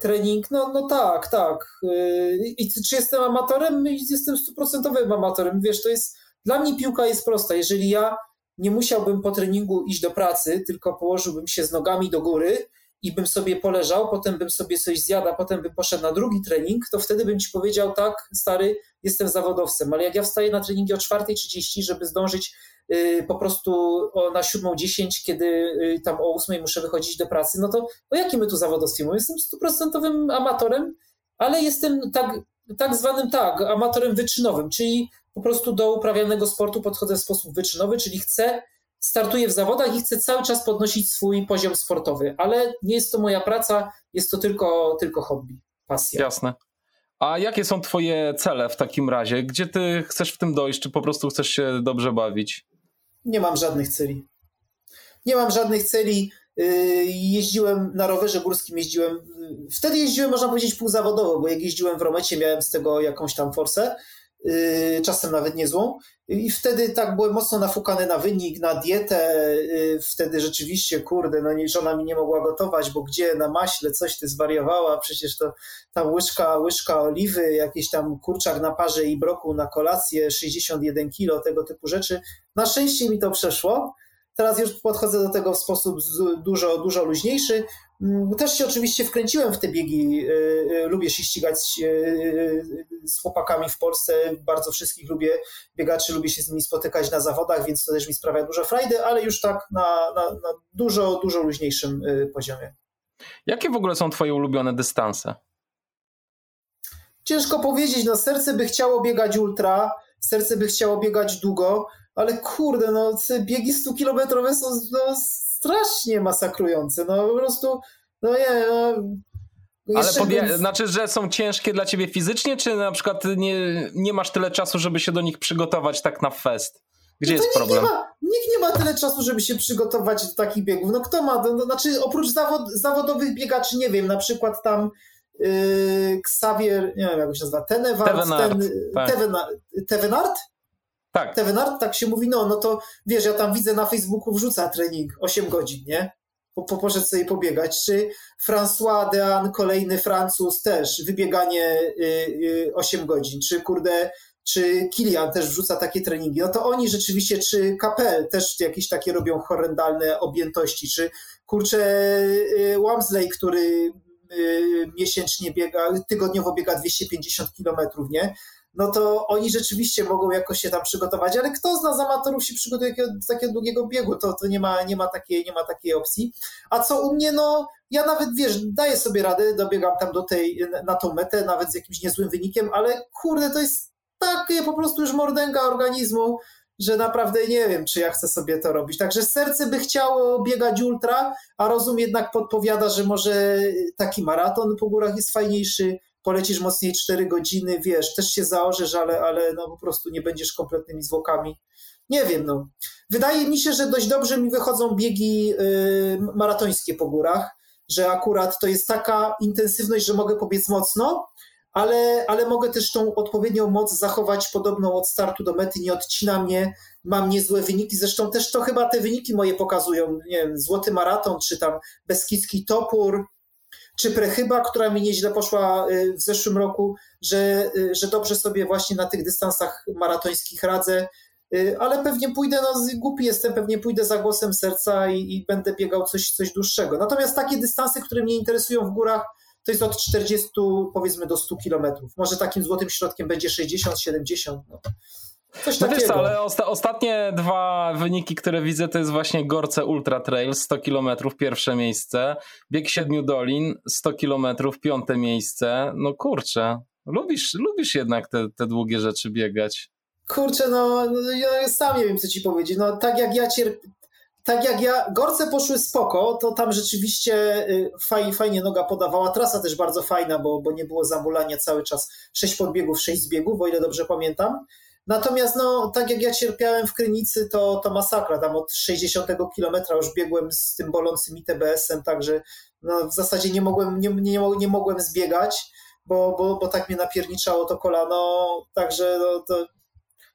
trening, no, no tak, tak. Yy, I czy jestem amatorem? Jestem stuprocentowym amatorem. Wiesz, to jest, dla mnie piłka jest prosta. Jeżeli ja nie musiałbym po treningu iść do pracy, tylko położyłbym się z nogami do góry i bym sobie poleżał, potem bym sobie coś zjadł, potem bym poszedł na drugi trening, to wtedy bym ci powiedział, tak, stary, jestem zawodowcem. Ale jak ja wstaję na treningi o 4.30, żeby zdążyć po prostu na 7.10, kiedy y, tam o 8 muszę wychodzić do pracy, no to o jakim my tu zawodowstwie mówimy? Jestem stuprocentowym amatorem, ale jestem tak, tak zwanym tak, amatorem wyczynowym, czyli po prostu do uprawianego sportu podchodzę w sposób wyczynowy, czyli chcę, startuję w zawodach i chcę cały czas podnosić swój poziom sportowy, ale nie jest to moja praca, jest to tylko, tylko hobby, pasja. Jasne. A jakie są Twoje cele w takim razie? Gdzie Ty chcesz w tym dojść? Czy po prostu chcesz się dobrze bawić? Nie mam żadnych celi. Nie mam żadnych celi. Y, jeździłem na rowerze górskim, jeździłem. Y, wtedy jeździłem, można powiedzieć, półzawodowo, bo jak jeździłem w Romecie, miałem z tego jakąś tam forsę, y, czasem nawet niezłą. I wtedy tak byłem mocno nafukany na wynik, na dietę. Wtedy rzeczywiście, kurde, no żona mi nie mogła gotować, bo gdzie na maśle coś ty zwariowała, przecież to tam łyżka, łyżka oliwy, jakiś tam kurczak na parze i broku na kolację, 61 kilo, tego typu rzeczy. Na szczęście mi to przeszło. Teraz już podchodzę do tego w sposób dużo, dużo luźniejszy. Mm, też się oczywiście wkręciłem w te biegi. Y, y, lubię się ścigać y, z chłopakami w Polsce. Bardzo wszystkich lubię biegaczy, lubię się z nimi spotykać na zawodach, więc to też mi sprawia dużo frajdy, ale już tak na, na, na dużo, dużo luźniejszym poziomie. Jakie w ogóle są Twoje ulubione dystanse? Ciężko powiedzieć. No, serce by chciało biegać ultra, serce by chciało biegać długo, ale kurde, no te biegi 100-kilometrowe są no, strasznie masakrujące. No po prostu, no nie, no, No Ale podja- znaczy, że są ciężkie dla ciebie fizycznie, czy na przykład nie, nie masz tyle czasu, żeby się do nich przygotować tak na fest? Gdzie no jest problem? Nie ma, nikt nie ma tyle czasu, żeby się przygotować do takich biegów. No kto ma? No, znaczy oprócz zawod, zawodowych biegaczy, nie wiem, na przykład tam yy, Xavier, nie wiem jak się nazywa, Tenewart, Tevenard, ten, tak. Tevenard? Tak. Tevenard, tak się mówi, no, no to wiesz, ja tam widzę na Facebooku wrzuca trening 8 godzin, nie? Po, po, poszedł sobie pobiegać. Czy François Dean, kolejny Francuz, też wybieganie y, y, 8 godzin. Czy kurde, czy Kilian też wrzuca takie treningi. No to oni rzeczywiście, czy Kapel też jakieś takie robią horrendalne objętości, czy kurczę y, Wamsley, który y, miesięcznie biega, tygodniowo biega 250 kilometrów, nie? No to oni rzeczywiście mogą jakoś się tam przygotować, ale kto z nas amatorów się przygotuje do takiego długiego biegu, to, to nie, ma, nie, ma takiej, nie ma takiej opcji. A co u mnie, no ja nawet, wiesz, daję sobie radę, dobiegam tam do tej, na tą metę, nawet z jakimś niezłym wynikiem, ale kurde, to jest takie po prostu już mordęga organizmu, że naprawdę nie wiem, czy ja chcę sobie to robić. Także serce by chciało biegać ultra, a rozum jednak podpowiada, że może taki maraton po górach jest fajniejszy, polecisz mocniej 4 godziny, wiesz, też się zaorzesz, ale, ale no po prostu nie będziesz kompletnymi zwłokami. Nie wiem, no. Wydaje mi się, że dość dobrze mi wychodzą biegi y, maratońskie po górach, że akurat to jest taka intensywność, że mogę pobiec mocno, ale, ale mogę też tą odpowiednią moc zachować podobną od startu do mety, nie odcina mnie, mam niezłe wyniki, zresztą też to chyba te wyniki moje pokazują, nie wiem, złoty maraton, czy tam Beskidzki Topór, czy Prechyba, która mi nieźle poszła y, w zeszłym roku, że, y, że dobrze sobie właśnie na tych dystansach maratońskich radzę, y, ale pewnie pójdę, no głupi jestem, pewnie pójdę za głosem serca i, i będę biegał coś, coś dłuższego. Natomiast takie dystanse, które mnie interesują w górach, to jest od 40 powiedzmy do 100 kilometrów. Może takim złotym środkiem będzie 60-70. No. Coś no wiesz, ale osta ostatnie dwa wyniki, które widzę, to jest właśnie Gorce Ultra Trail 100 km, pierwsze miejsce, Bieg Siedmiu Dolin 100 km, piąte miejsce. No kurczę, lubisz, lubisz jednak te, te długie rzeczy biegać. Kurczę, no, no ja sam nie wiem, co ci powiedzieć. No tak jak ja tak jak ja, Gorce poszły spoko, to tam rzeczywiście y, fajnie, fajnie noga podawała. Trasa też bardzo fajna, bo, bo nie było zamulania cały czas. Sześć podbiegów, sześć zbiegów, o ile dobrze pamiętam. Natomiast no, tak jak ja cierpiałem w Krynicy, to, to masakra. Tam od 60 kilometra już biegłem z tym bolącym ITBS-em, także no, w zasadzie nie mogłem, nie, nie, nie mogłem zbiegać, bo, bo, bo tak mnie napierniczało to kolano. Także no, to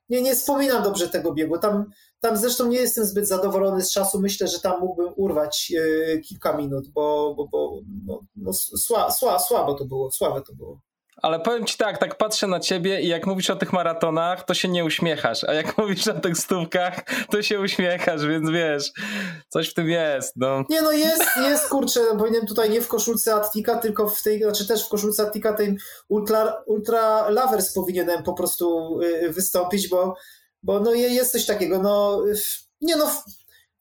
nie, nie wspominam dobrze tego biegu. Tam, tam zresztą nie jestem zbyt zadowolony z czasu. Myślę, że tam mógłbym urwać yy, kilka minut, bo, bo, bo no, no, sła, sła, słabo to było, słabe to było. Ale powiem ci tak, tak patrzę na ciebie i jak mówisz o tych maratonach, to się nie uśmiechasz, a jak <laughs> mówisz o tych stówkach, to się uśmiechasz, więc wiesz, coś w tym jest, no. Nie no, jest, jest, kurczę, no, powinienem tutaj nie w koszulce Attika, tylko w tej, znaczy też w koszulce Attika tej Ultra, ultra Lovers powinienem po prostu y, wystąpić, bo, bo no jest coś takiego, no, nie no,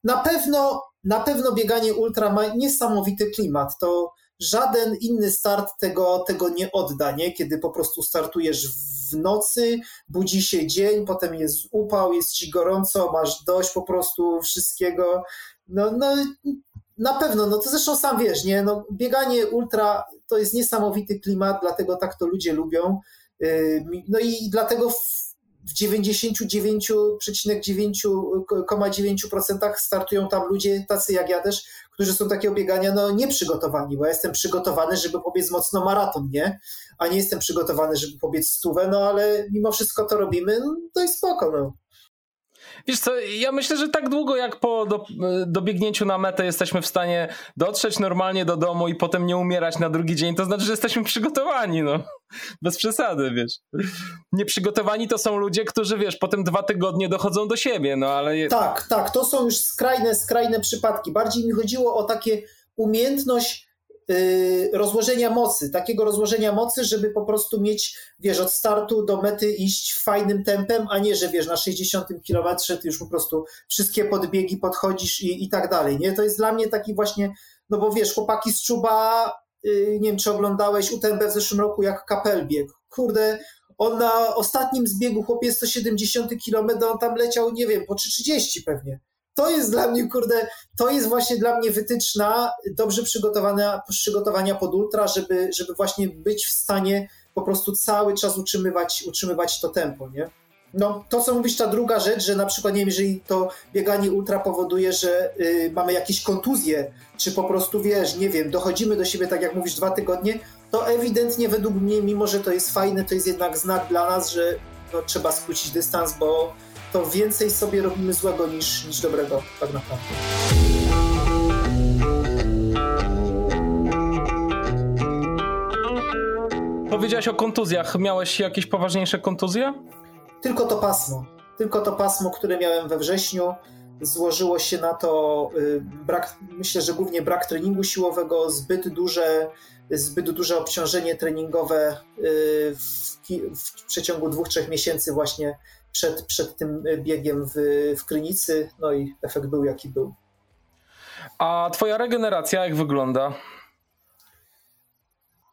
na pewno, na pewno bieganie ultra ma niesamowity klimat, to żaden inny start tego, tego nie odda, nie? Kiedy po prostu startujesz w nocy, budzi się dzień, potem jest upał, jest ci gorąco, masz dość po prostu wszystkiego. No, no na pewno, no to zresztą sam wiesz, nie? No, bieganie ultra to jest niesamowity klimat, dlatego tak to ludzie lubią. Yy, no i dlatego w 99,9% startują tam ludzie tacy jak ja też, którzy są takiego biegania no, nieprzygotowani, bo ja jestem przygotowany, żeby pobiec mocno maraton, nie? A nie jestem przygotowany, żeby pobiec stówę, no ale mimo wszystko to robimy, no, jest spoko, no. Wiesz co, ja myślę, że tak długo jak po do, dobiegnięciu na metę jesteśmy w stanie dotrzeć normalnie do domu i potem nie umierać na drugi dzień, to znaczy, że jesteśmy przygotowani, no. Bez przesady, wiesz. Nieprzygotowani to są ludzie, którzy, wiesz, potem dwa tygodnie dochodzą do siebie, no ale... Tak, tak, to są już skrajne, skrajne przypadki. Bardziej mi chodziło o takie umiejętność rozłożenia mocy, takiego rozłożenia mocy, żeby po prostu mieć, wiesz, od startu do mety iść fajnym tempem, a nie, że wiesz, na 60 kilometrze ty już po prostu wszystkie podbiegi podchodzisz i, i tak dalej, nie? To jest dla mnie taki właśnie, no bo wiesz, chłopaki z Czuba, yy, nie wiem, czy oglądałeś UTMB w zeszłym roku, jak kapel biegł. Kurde, on na ostatnim zbiegu, chłopie 170 km, on tam leciał, nie wiem, po 330 pewnie to jest dla mnie, kurde, to jest właśnie dla mnie wytyczna dobrze przygotowania, przygotowania pod ultra, żeby, żeby właśnie być w stanie po prostu cały czas utrzymywać, utrzymywać to tempo, nie? No, to co mówisz, ta druga rzecz, że na przykład, nie wiem, jeżeli to bieganie ultra powoduje, że y, mamy jakieś kontuzje, czy po prostu, wiesz, nie wiem, dochodzimy do siebie, tak jak mówisz, dwa tygodnie, to ewidentnie według mnie, mimo że to jest fajne, to jest jednak znak dla nas, że no, trzeba skrócić dystans, bo to więcej sobie robimy złego niż, niż dobrego, tak naprawdę. Powiedziałeś o kontuzjach. Miałeś jakieś poważniejsze kontuzje? Tylko to pasmo. Tylko to pasmo, które miałem we wrześniu. Złożyło się na to y, brak, myślę, że głównie brak treningu siłowego, zbyt duże, zbyt duże obciążenie treningowe y, w, w przeciągu dwóch, trzech miesięcy właśnie przed, przed tym biegiem w, w Krynicy, no i efekt był jaki był. A twoja regeneracja jak wygląda?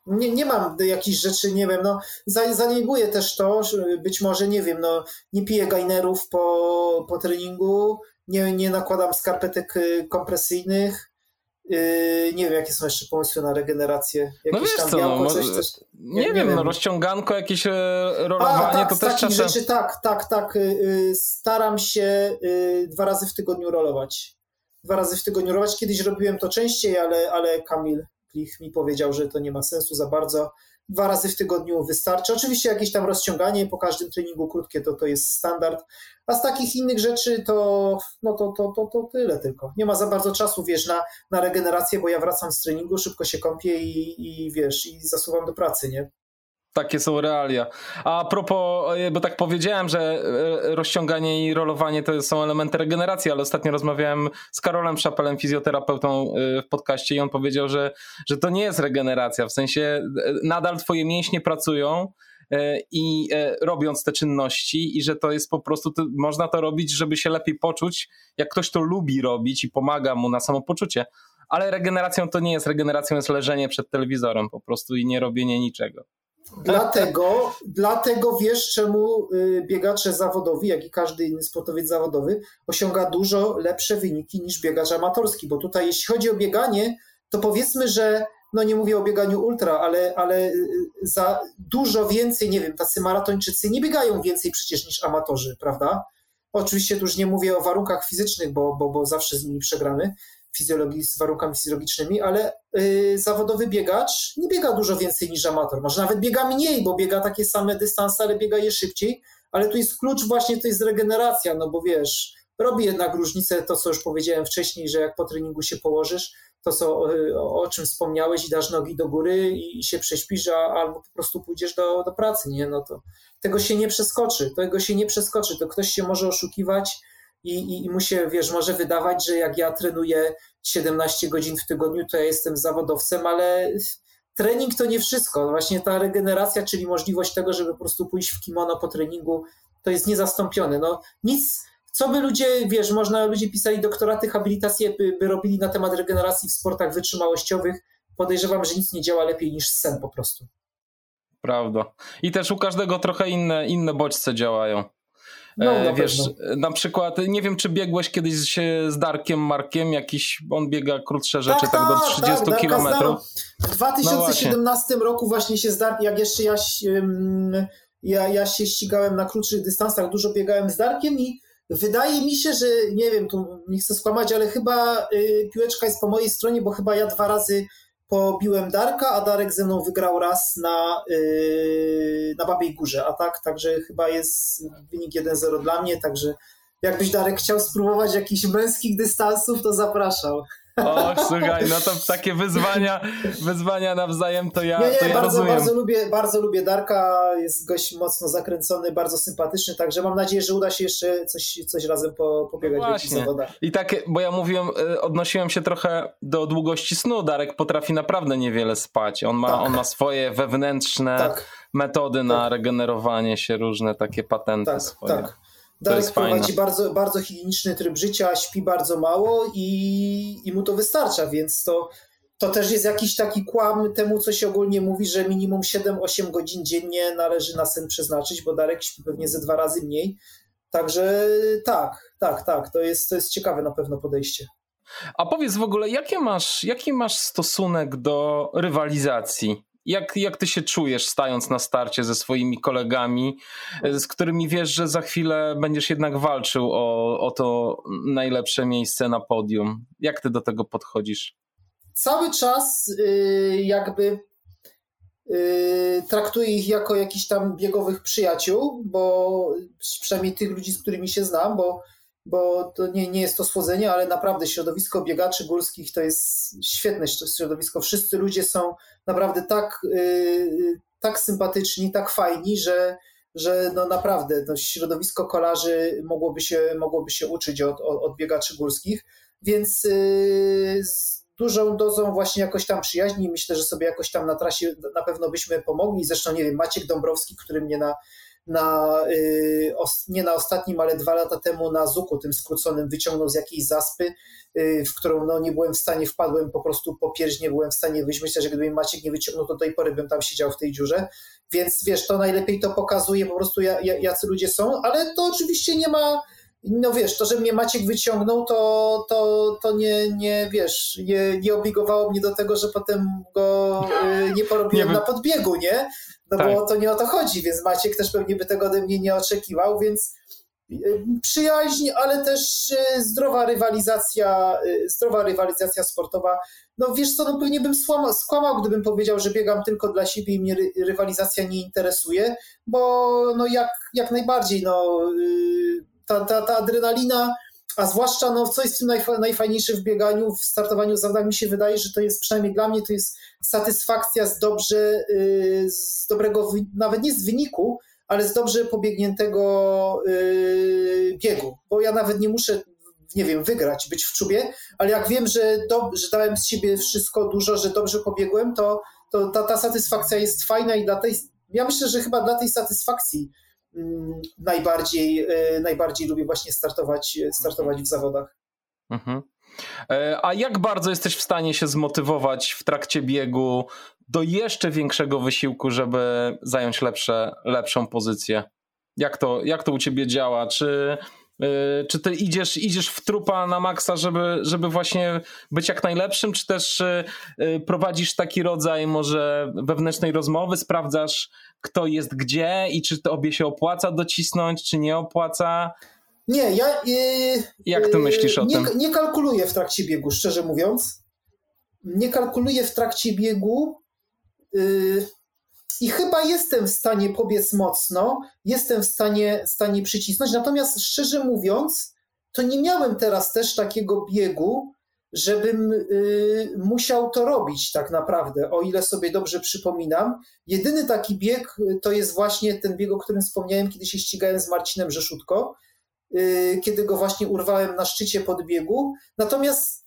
Nie, nie mam jakichś rzeczy, nie wiem, no zaniedbuję też to, być może, nie wiem, no nie piję gainerów po, po treningu, nie, nie nakładam skarpetek y, kompresyjnych, nie wiem, jakie są jeszcze pomysły na regenerację. Jakieś no wiesz tam co, białko, no, coś, coś, nie, nie, wiem, wiem, no rozciąganko, jakieś e, rolowanie, A, tak, to też czasem... rzeczy, tak, tak, tak, yy, staram się yy, dwa razy w tygodniu rolować. Dwa razy w tygodniu rolować, kiedyś robiłem to częściej, ale, ale Kamil Klich mi powiedział, że to nie ma sensu za bardzo. Dwa razy w tygodniu wystarczy. Oczywiście jakieś tam rozciąganie po każdym treningu krótkie to, to jest standard, a z takich innych rzeczy to, no to, to, to, to tyle tylko. Nie ma za bardzo czasu, wiesz, na, na regenerację, bo ja wracam z treningu, szybko się kąpię i, i wiesz, i zasuwam do pracy, nie? Takie są realia. A propos, e, bo tak powiedziałem, że e, rozciąganie i rolowanie to są elementy regeneracji, ale ostatnio rozmawiałem z Karolem Szapelem, fizjoterapeutą e, w podcaście i on powiedział, że, że to nie jest regeneracja, w sensie nadal twoje mięśnie pracują i robiąc te czynności i że to jest po prostu, można to robić, żeby się lepiej poczuć, jak ktoś to lubi robić i pomaga mu na samopoczucie, ale regeneracją to nie jest, regeneracją jest leżenie przed telewizorem po prostu i nie robienie niczego. Dlatego, dlatego wiesz, czemu y, biegacze zawodowi, jak i każdy inny sportowiec zawodowy, osiąga dużo lepsze wyniki niż biegacz amatorski, bo tutaj jeśli chodzi o bieganie, to powiedzmy, że no nie mówię o bieganiu ultra, ale, ale y, za dużo więcej, nie wiem, tacy maratończycy nie biegają więcej przecież niż amatorzy, prawda? Oczywiście tu już nie mówię o warunkach fizycznych, bo, bo, bo zawsze z nimi przegramy, fizjologii, z warunkami fizjologicznymi, ale yy, zawodowy biegacz nie biega dużo więcej niż amator. Może nawet biega mniej, bo biega takie same dystanse, ale biega je szybciej. Ale tu jest klucz właśnie, to jest regeneracja, no bo wiesz, robi jednak różnicę to, co już powiedziałem wcześniej, że jak po treningu się położysz, to co, o, o czym wspomniałeś i dasz nogi do góry i, i się prześpisz, a, albo po prostu pójdziesz do, do pracy, nie? No to tego się nie przeskoczy, tego się nie przeskoczy, to ktoś się może oszukiwać, i, i, i mu się, wiesz, może wydawać, że jak ja trenuję 17 godzin w tygodniu, to ja jestem zawodowcem, ale trening to nie wszystko. Właśnie ta regeneracja, czyli możliwość tego, żeby po prostu pójść w kimono po treningu, to jest niezastąpione. No nic, co by ludzie, wiesz, można, ludzie pisali doktoraty, habilitacje, by, by robili na temat regeneracji w sportach wytrzymałościowych. Podejrzewam, że nic nie działa lepiej niż sen po prostu. Prawda. I też u każdego trochę inne, inne bodźce działają. No, e, na Wiesz, pewno. na przykład, nie wiem, czy biegłeś kiedyś z Darkiem Markiem, jakiś, on biega krótsze rzeczy, tak, tak do 30 tak, kilometrów. W 2017 no roku właśnie się z Darkiem, jak jeszcze ja, ja, ja się ścigałem na krótszych dystansach, dużo biegałem z Darkiem i wydaje mi się, że, nie wiem, tu nie chcę skłamać, ale chyba y, piłeczka jest po mojej stronie, bo chyba ja dwa razy pobiłem Darka, a Darek ze mną wygrał raz na, yy, na Babiej Górze, a tak, także chyba jest wynik 1-0 dla mnie, także jakbyś Darek chciał spróbować jakichś męskich dystansów, to zapraszał. O, <laughs> słuchaj, no to takie wyzwania, wyzwania nawzajem to ja, nie, nie, to ja bardzo, rozumiem. Bardzo lubię, bardzo lubię Darka, jest gość mocno zakręcony, bardzo sympatyczny, także mam nadzieję, że uda się jeszcze coś, coś razem po, pobiegać no w zawodach. I tak, bo ja mówiłem, y, odnosiłem się trochę do długości snu. Darek potrafi naprawdę niewiele spać. On ma, tak. on ma swoje wewnętrzne tak. metody na tak. regenerowanie się, różne takie patenty tak, swoje. Tak. Darek prowadzi bardzo, bardzo higieniczny tryb życia, śpi bardzo mało i, i mu to wystarcza, więc to, to też jest jakiś taki kłam temu, co się ogólnie mówi, że minimum 7-8 godzin dziennie należy na sen przeznaczyć, bo Darek śpi pewnie ze dwa razy mniej. Także tak, tak, tak, to jest, to jest ciekawe na pewno podejście. A powiedz w ogóle, jakie masz, jaki masz stosunek do rywalizacji? Jak, jak ty się czujesz, stając na starcie ze swoimi kolegami, z którymi wiesz, że za chwilę będziesz jednak walczył o, o to najlepsze miejsce na podium? Jak ty do tego podchodzisz? Cały czas yy, jakby yy, traktuję ich jako jakichś tam biegowych przyjaciół, bo przynajmniej tych ludzi, z którymi się znam, bo bo to nie, nie jest to słodzenie, ale naprawdę środowisko biegaczy górskich to jest świetne środowisko. Wszyscy ludzie są naprawdę tak, yy, tak sympatyczni, tak fajni, że, że no naprawdę no środowisko kolarzy mogłoby się, mogłoby się uczyć od, od, od biegaczy górskich, więc yy, z dużą dozą właśnie jakoś tam przyjaźni myślę, że sobie jakoś tam na trasie na pewno byśmy pomogli. Zresztą nie wiem, Maciek Dąbrowski, który mnie na na, y, nie na ostatnim, ale dwa lata temu na Zuku, tym skróconym, wyciągnął z jakiejś zaspy, y, w którą no, nie byłem w stanie, wpadłem po prostu po pierś, nie byłem w stanie wyjść. Myślę, że gdyby Maciek nie wyciągnął, to do tej pory bym tam siedział w tej dziurze. Więc wiesz, to najlepiej to pokazuje po prostu, jacy ludzie są, ale to oczywiście nie ma no wiesz, to, że mnie Maciek wyciągnął, to, to, to nie, nie wiesz, nie, nie obligowało mnie do tego, że potem go y, nie porobiłem nie na podbiegu, nie? No tak. bo to nie o to chodzi, więc Maciek też pewnie by tego ode mnie nie oczekiwał, więc y, przyjaźń, ale też y, zdrowa rywalizacja, zdrowa rywalizacja sportowa. No wiesz co, no pewnie bym skłamał, skłamał, gdybym powiedział, że biegam tylko dla siebie i mnie rywalizacja nie interesuje, bo no jak, jak najbardziej, no ta, ta, ta adrenalina, a zwłaszcza no, co jest tym najfajniejsze w bieganiu, w startowaniu w zawodach, mi się wydaje, że to jest przynajmniej dla mnie to jest satysfakcja z dobrze, y, z dobrego, nawet nie z wyniku, ale z dobrze pobiegniętego y, biegu, bo ja nawet nie muszę nie wiem, wygrać, być w czubie, ale jak wiem, że, że dałem z siebie wszystko dużo, że dobrze pobiegłem, to, to ta, ta satysfakcja jest fajna i dla tej, ja myślę, że chyba dla tej satysfakcji najbardziej, e, najbardziej lubię właśnie startować, startować w zawodach. Mhm. E, a jak bardzo jesteś w stanie się zmotywować w trakcie biegu do jeszcze większego wysiłku, żeby zająć lepsze, lepszą pozycję? Jak to, jak to u ciebie działa? Czy czy ty idziesz, idziesz w trupa na maksa, żeby, żeby właśnie być jak najlepszym, czy też y, y, prowadzisz taki rodzaj może wewnętrznej rozmowy, sprawdzasz kto jest gdzie i czy to obie się opłaca docisnąć, czy nie opłaca? Nie, ja. Yy, Jak ty myślisz o nie, tym? Nie kalkuluję w trakcie biegu, szczerze mówiąc. Nie kalkuluję w trakcie biegu. Yy, i chyba jestem w stanie pobiec mocno, jestem w stanie, stanie przycisnąć. Natomiast szczerze mówiąc, to nie miałem teraz też takiego biegu, żebym y, musiał to robić tak naprawdę, o ile sobie dobrze przypominam. Jedyny taki bieg y, to jest właśnie ten bieg, o którym wspomniałem, kiedy się ścigałem z Marcinem Rzeszutko, y, kiedy go właśnie urwałem na szczycie podbiegu. Natomiast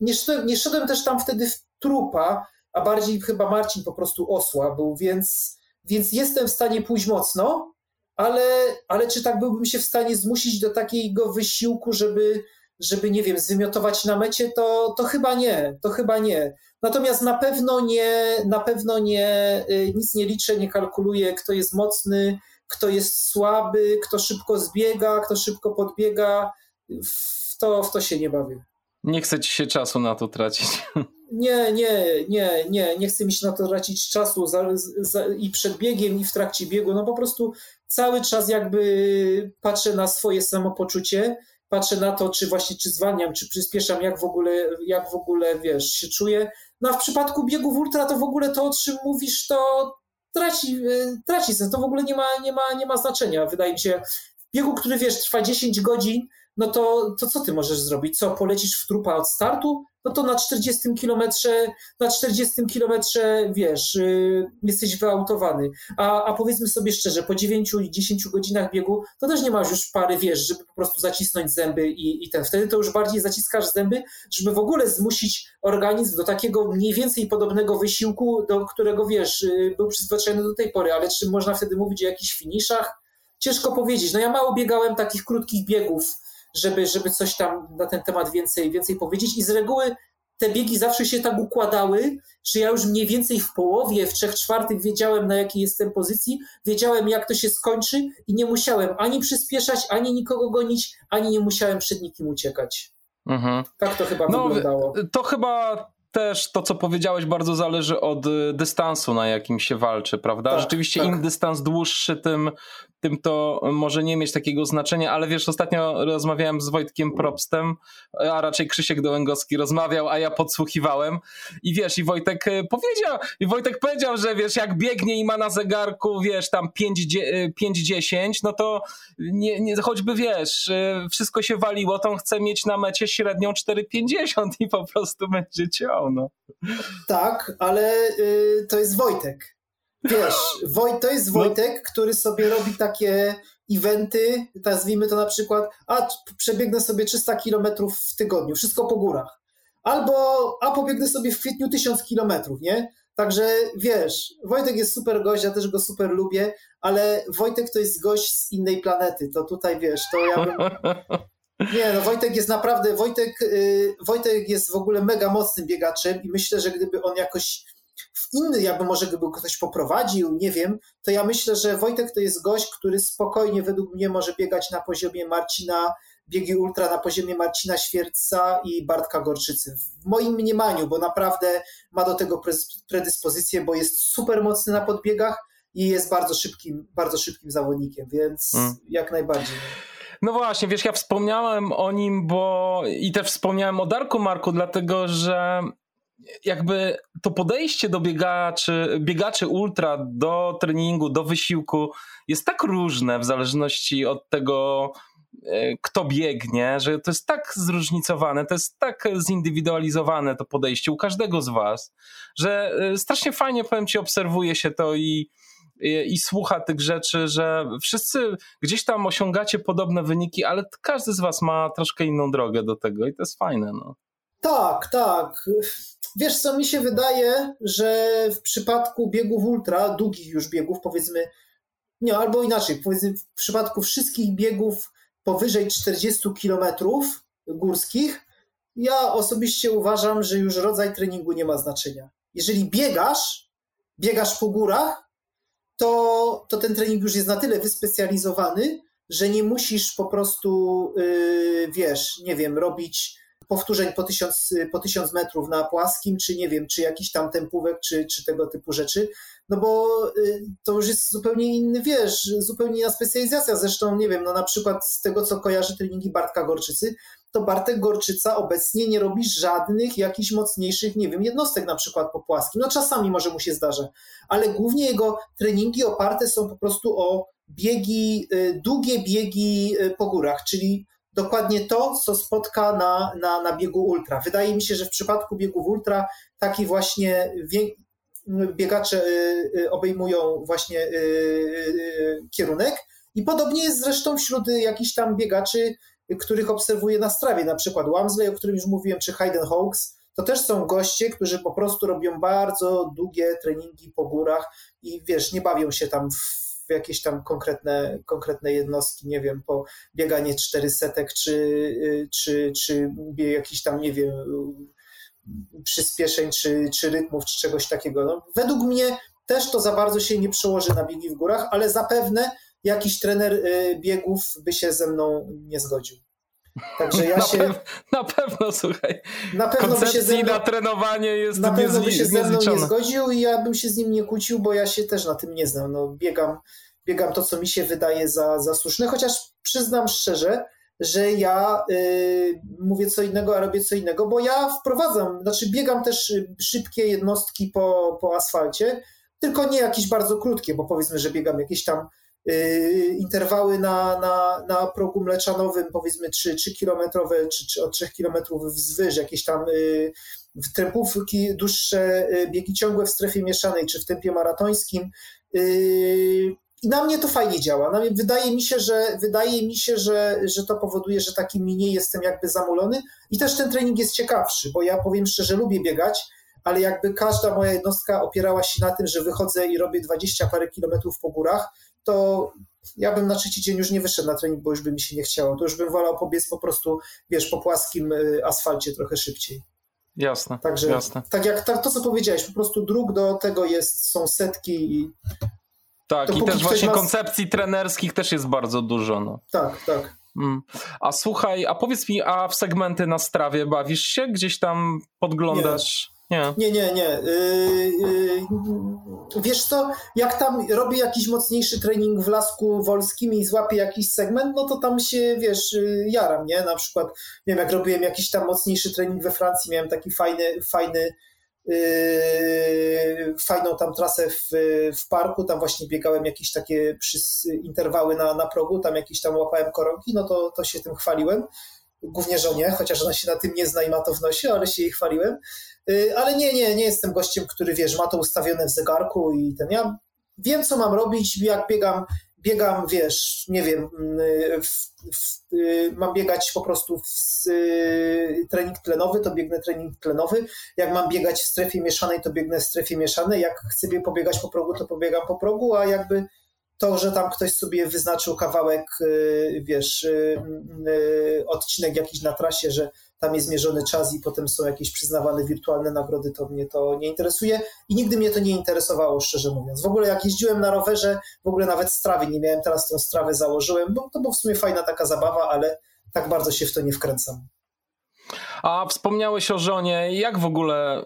nie nie szedłem też tam wtedy w trupa, a bardziej chyba Marcin po prostu osła był, więc, więc jestem w stanie pójść mocno, ale, ale czy tak byłbym się w stanie zmusić do takiego wysiłku, żeby, żeby nie wiem, zwymiotować na mecie, to, to chyba nie, to chyba nie. Natomiast na pewno nie, na pewno nie, y, nic nie liczę, nie kalkuluję, kto jest mocny, kto jest słaby, kto szybko zbiega, kto szybko podbiega. W to, w to się nie bawię. Nie chcę ci się czasu na to tracić. <laughs> Nie, nie, nie, nie, nie chcę mi się na to tracić czasu za, za, i przed biegiem, i w trakcie biegu. No po prostu cały czas jakby patrzę na swoje samopoczucie, patrzę na to, czy właśnie czy zwalniam, czy przyspieszam, jak w ogóle, jak w ogóle wiesz, się czuję. No a w przypadku biegu w ultra to w ogóle to, o czym mówisz, to traci, traci sens. To w ogóle nie ma, nie ma, nie ma znaczenia. Wydaje mi się, w biegu, który wiesz, trwa 10 godzin, no to, to co ty możesz zrobić? Co, polecisz w trupa od startu? No to na 40 kilometrze, na 40 kilometrze, wiesz, yy, jesteś wyautowany. A, a powiedzmy sobie szczerze, po 9-10 godzinach biegu, to też nie masz już pary, wiesz, żeby po prostu zacisnąć zęby i, i ten. Wtedy to już bardziej zaciskasz zęby, żeby w ogóle zmusić organizm do takiego mniej więcej podobnego wysiłku, do którego, wiesz, yy, był przyzwyczajony do tej pory. Ale czy można wtedy mówić o jakichś finiszach? Ciężko powiedzieć. No ja mało biegałem takich krótkich biegów, żeby, żeby coś tam na ten temat więcej, więcej powiedzieć. I z reguły te biegi zawsze się tak układały, że ja już mniej więcej w połowie, w trzech czwartych wiedziałem, na jakiej jestem pozycji, wiedziałem, jak to się skończy i nie musiałem ani przyspieszać, ani nikogo gonić, ani nie musiałem przed nikim uciekać. Mhm. Tak to chyba no, wyglądało. To chyba też to, co powiedziałeś, bardzo zależy od y, dystansu, na jakim się walczy, prawda? Tak, Rzeczywiście tak. im dystans dłuższy, tym, tym to może nie mieć takiego znaczenia, ale wiesz, ostatnio rozmawiałem z Wojtkiem Probstem, a raczej Krzysiek Dołęgowski rozmawiał, a ja podsłuchiwałem i wiesz, i Wojtek y, powiedział, i Wojtek powiedział, że wiesz, jak biegnie i ma na zegarku, wiesz, tam 5-10, no to nie, nie, choćby wiesz, y, wszystko się waliło, to on chce mieć na mecie średnią 4,50 i po prostu będzie ciął, no. Tak, ale y, to jest Wojtek wiesz, Woj, to jest no. Wojtek, no. który sobie robi takie eventy, nazwijmy to na przykład, a przebiegnę sobie 300 kilometrów w tygodniu, wszystko po górach. Albo, a pobiegnę sobie w kwietniu 1000 kilometrów, nie? Także wiesz, Wojtek jest super gość, ja też go super lubię, ale Wojtek to jest gość z innej planety. To tutaj wiesz, to ja bym. <laughs> Nie, no Wojtek jest naprawdę, Wojtek, yy, Wojtek jest w ogóle mega mocnym biegaczem i myślę, że gdyby on jakoś inny, jakby może gdyby ktoś poprowadził, nie wiem, to ja myślę, że Wojtek to jest gość, który spokojnie według mnie może biegać na poziomie Marcina, biegi ultra na poziomie Marcina Świerca i Bartka Gorczycy. W moim mniemaniu, bo naprawdę ma do tego predyspozycję, bo jest super mocny na podbiegach i jest bardzo szybkim, bardzo szybkim zawodnikiem, więc hmm. jak najbardziej. No właśnie, wiesz, ja wspomniałem o nim, bo i też wspomniałem o Darku Marku, dlatego że jakby to podejście do biegaczy, biegaczy ultra, do treningu, do wysiłku jest tak różne w zależności od tego, e, kto biegnie, że to jest tak zróżnicowane, to jest tak zindywidualizowane to podejście u każdego z was, że e, strasznie fajnie, powiem ci, obserwuje się to i, i, i słucha tych rzeczy, że wszyscy gdzieś tam osiągacie podobne wyniki, ale każdy z was ma troszkę inną drogę do tego i to jest fajne. No. Tak, tak. Wiesz co, mi się wydaje, że w przypadku biegów ultra, długich już biegów, powiedzmy, nie, albo inaczej, powiedzmy w przypadku wszystkich biegów powyżej 40 kilometrów górskich, ja osobiście uważam, że już rodzaj treningu nie ma znaczenia. Jeżeli biegasz, biegasz po górach, to, to ten trening już jest na tyle wyspecjalizowany, że nie musisz po prostu, yy, wiesz, nie wiem, robić powtórzeń po tysiąc, po tysiąc metrów na płaskim, czy nie wiem, czy jakiś tam tempówek, czy, czy tego typu rzeczy, no bo y, to już jest zupełnie inny, wiesz, zupełnie inna specjalizacja. Zresztą, nie wiem, no na przykład z tego, co kojarzy treningi Bartka Gorczycy, to Bartek Gorczyca obecnie nie robi żadnych jakichś mocniejszych, nie wiem, jednostek na przykład po płaskim. No czasami może mu się zdarza, ale głównie jego treningi oparte są po prostu o biegi, y, długie biegi y, po górach, czyli dokładnie to, co spotka na, na, na biegu ultra. Wydaje mi się, że w przypadku biegów ultra taki właśnie biegacze y, y, obejmują właśnie y, kierunek. I podobnie jest zresztą wśród jakichś tam biegaczy, których obserwuję na strawie, na przykład Wamsley, o którym już mówiłem, czy Hayden Hawks, to też są goście, którzy po prostu robią bardzo długie treningi po górach i wiesz, nie bawią się tam w w jakieś tam konkretne, konkretne jednostki, nie wiem, po bieganie cztery setek, czy, czy, czy jakiś tam, nie wiem, przyspieszeń, czy, czy rytmów, czy czegoś takiego. No, według mnie też to za bardzo się nie przełoży na biegi w górach, ale zapewne jakiś trener y, biegów by się ze mną nie zgodził. Także ja na się. Na pewno, słuchaj. Na pewno by się ze mną, na trenowanie jest Na pewno by się ze mną nie zgodził i ja bym się z nim nie kłócił, bo ja się też na tym nie znam. No, biegam, biegam to, co mi się wydaje za, za słuszne, chociaż przyznam szczerze, że ja y, mówię co innego, a robię co innego, bo ja wprowadzam, znaczy biegam też szybkie jednostki po, po asfalcie, tylko nie jakieś bardzo krótkie, bo powiedzmy, że biegam jakieś tam Y, interwały na, na, na progu mleczanowym, powiedzmy 3, 3 kilometrowe, czy, czy od 3 kilometrów wzwyż, jakieś tam y, tempówki, dłuższe y, biegi ciągłe w strefie mieszanej, czy w tempie maratońskim. I na mnie to fajnie działa. Na mnie, wydaje mi się, że wydaje mi się, że, że to powoduje, że taki mniej jestem jakby zamulony i też ten trening jest ciekawszy, bo ja powiem szczerze, lubię biegać, ale jakby każda moja jednostka opierała się na tym, że wychodzę i robię 20 parę kilometrów po górach, to ja bym na trzeci dzień już nie wyszedł na trening, bo już by mi się nie chciało. To już bym wolał pobiec po prostu, wiesz, po płaskim y, asfalcie trochę szybciej. Jasne, Także jasne. tak jak tak, to, co powiedziałeś, po prostu dróg do tego jest, są setki i tak, i też właśnie koncepcji trenerskich też jest bardzo dużo. No. Tak, tak. Mm. A słuchaj, a powiedz mi, a w segmenty na strawie bawisz się? Gdzieś tam podglądasz? Nie, nie, nie. nie. Yy, yy, wiesz co, jak tam robię jakiś mocniejszy trening w Lasku Wolskim i złapię jakiś segment, no to tam się, wiesz, yy, jaram, nie? Na przykład, wiem, jak robiłem jakiś tam mocniejszy trening we Francji, miałem taki fajny, fajny Yy, fajną tam trasę w, w parku, tam właśnie biegałem jakieś takie interwały na, na progu, tam jakieś tam łapałem koronki, no to, to się tym chwaliłem. Głównie żonie, chociaż ona się na tym nie zna i ma to w nosie, ale się jej chwaliłem. Yy, ale nie, nie, nie jestem gościem, który wiesz, ma to ustawione w zegarku i ten. Ja wiem, co mam robić, jak biegam biegam, wiesz, nie wiem, mm, w, w, y, mam biegać po prostu w y, trening tlenowy, to biegnę trening tlenowy. Jak mam biegać w strefie mieszanej, to biegnę w strefie mieszanej. Jak chcę pobiegać po progu, to pobiegam po progu, a jakby to, że tam ktoś sobie wyznaczył kawałek, y, wiesz, odcinek jakiś na trasie, że tam jest mierzony czas i potem są jakieś przyznawane wirtualne nagrody, to mnie to nie interesuje i nigdy mnie to nie interesowało, szczerze mówiąc. W ogóle jak jeździłem na rowerze, w ogóle nawet strawy nie miałem, teraz tą strawę założyłem, bo to była w sumie fajna taka zabawa, ale tak bardzo się w to nie wkręcam. A wspomniałeś o żonie, jak w ogóle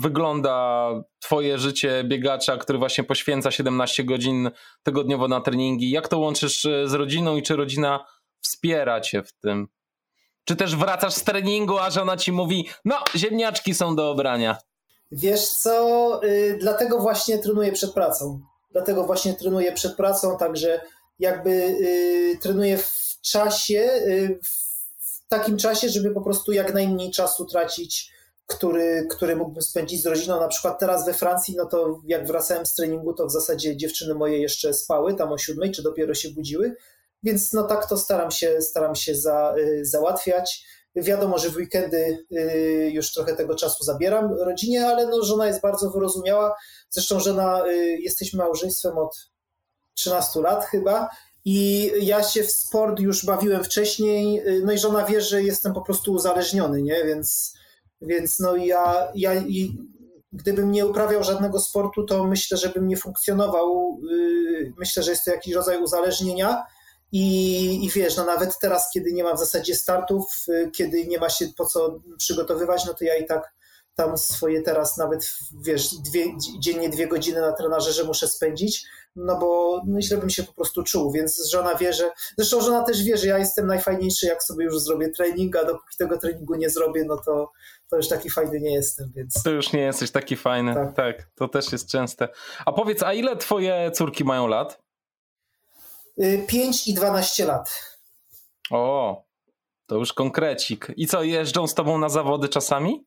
wygląda twoje życie biegacza, który właśnie poświęca 17 godzin tygodniowo na treningi? Jak to łączysz y, z rodziną i czy rodzina wspiera cię w tym? Czy też wracasz z treningu, a żona ci mówi, no, ziemniaczki są do obrania? Wiesz co, yy, dlatego właśnie trenuję przed pracą. Dlatego właśnie trenuję przed pracą, także jakby yy, trenuję w czasie, yy, w takim czasie, żeby po prostu jak najmniej czasu tracić, który, który mógłbym spędzić z rodziną. Na przykład teraz we Francji, no to jak wracałem z treningu, to w zasadzie dziewczyny moje jeszcze spały tam o siódmej, czy dopiero się budziły, więc no tak to staram się, staram się za, y, załatwiać. Wiadomo, że w weekendy y, już trochę tego czasu zabieram rodzinie, ale no, żona jest bardzo wyrozumiała. Zresztą żona, y, jesteśmy małżeństwem od 13 lat chyba i ja się w sport już bawiłem wcześniej, no i żona wie, że jestem po prostu uzależniony, nie? Więc, więc no ja, ja gdybym nie uprawiał żadnego sportu, to myślę, że bym nie funkcjonował. Myślę, że jest to jakiś rodzaj uzależnienia i, I wiesz, no nawet teraz, kiedy nie ma w zasadzie startów, y, kiedy nie ma się po co przygotowywać, no to ja i tak tam swoje teraz nawet, wiesz, dwie, dziennie dwie godziny na trenażerze muszę spędzić, no bo no źle bym się po prostu czuł, więc żona wie, że, zresztą żona też wie, że ja jestem najfajniejszy, jak sobie już zrobię trening, a dopóki tego treningu nie zrobię, no to, to już taki fajny nie jestem, więc... To już nie jesteś taki fajny, tak, tak to też jest częste. A powiedz, a ile twoje córki mają lat? 5 y, i 12 lat. O, to już konkrecik. I co, jeżdżą z tobą na zawody czasami?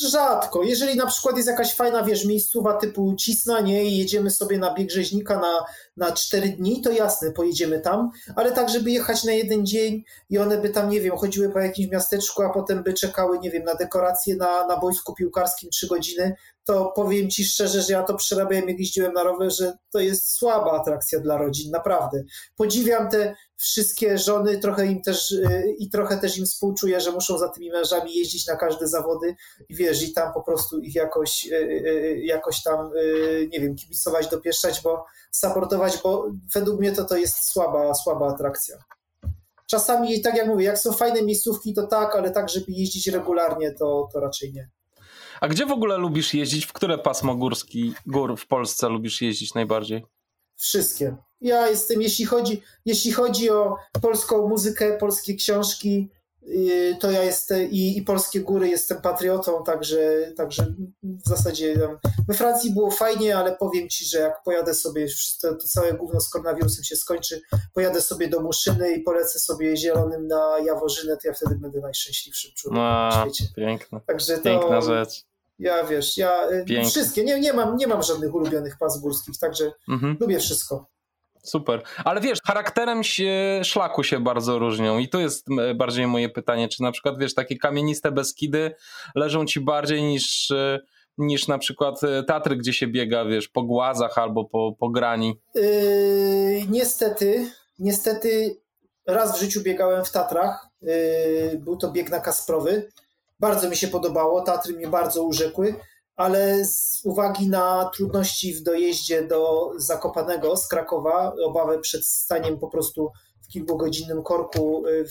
Rzadko. Jeżeli na przykład jest jakaś fajna, wiesz, miejscowa typu Cisna, nie, i jedziemy sobie na bieg rzeźnika na, na 4 dni, to jasne, pojedziemy tam, ale tak, żeby jechać na jeden dzień i one by tam, nie wiem, chodziły po jakimś miasteczku, a potem by czekały, nie wiem, na dekoracje na, na boisku piłkarskim 3 godziny, to powiem ci szczerze, że ja to przerabiałem, jak jeździłem na rowerze, to jest słaba atrakcja dla rodzin, naprawdę. Podziwiam te wszystkie żony, trochę im też y, i trochę też im współczuję, że muszą za tymi mężami jeździć na każde zawody i i tam po prostu ich jakoś, y, y, jakoś tam, nie wiem, kibicować, dopieszczać, bo supportować, bo według mnie to to jest słaba, słaba atrakcja. Czasami, tak jak mówię, jak są fajne miejscówki, to tak, ale tak, żeby jeździć regularnie, to, to raczej nie. A gdzie w ogóle lubisz jeździć? W które pasmo górski, gór w Polsce lubisz jeździć najbardziej? Wszystkie. Ja jestem, jeśli chodzi, jeśli chodzi o polską muzykę, polskie książki, to ja jestem i, i polskie góry jestem patriotą, także, także w zasadzie we Francji było fajnie, ale powiem ci, że jak pojadę sobie, to, to całe gówno z koronawirusem się skończy, pojadę sobie do Muszyny i polecę sobie zielonym na Jaworzynę, to ja wtedy będę najszczęśliwszym człowiekiem A, na świecie. Piękne. Także to, Piękna rzecz. Ja wiesz, ja y, Piękne. wszystkie, nie, nie, mam, nie mam żadnych ulubionych pas górskich, także mhm. lubię wszystko. Super. Ale wiesz, charakterem się, szlaku się bardzo różnią i to jest bardziej moje pytanie, czy na przykład wiesz, takie kamieniste Beskidy leżą ci bardziej niż, y, niż na przykład y, Tatry, gdzie się biega, wiesz, po głazach albo po, po grani? Yy, niestety, niestety raz w życiu biegałem w Tatrach, yy, był to bieg na Kasprowy Bardzo mi się podobało, Tatry mnie bardzo urzekły, ale z uwagi na trudności w dojeździe do Zakopanego z Krakowa, obawę przed staniem po prostu w kilkugodzinnym korku y,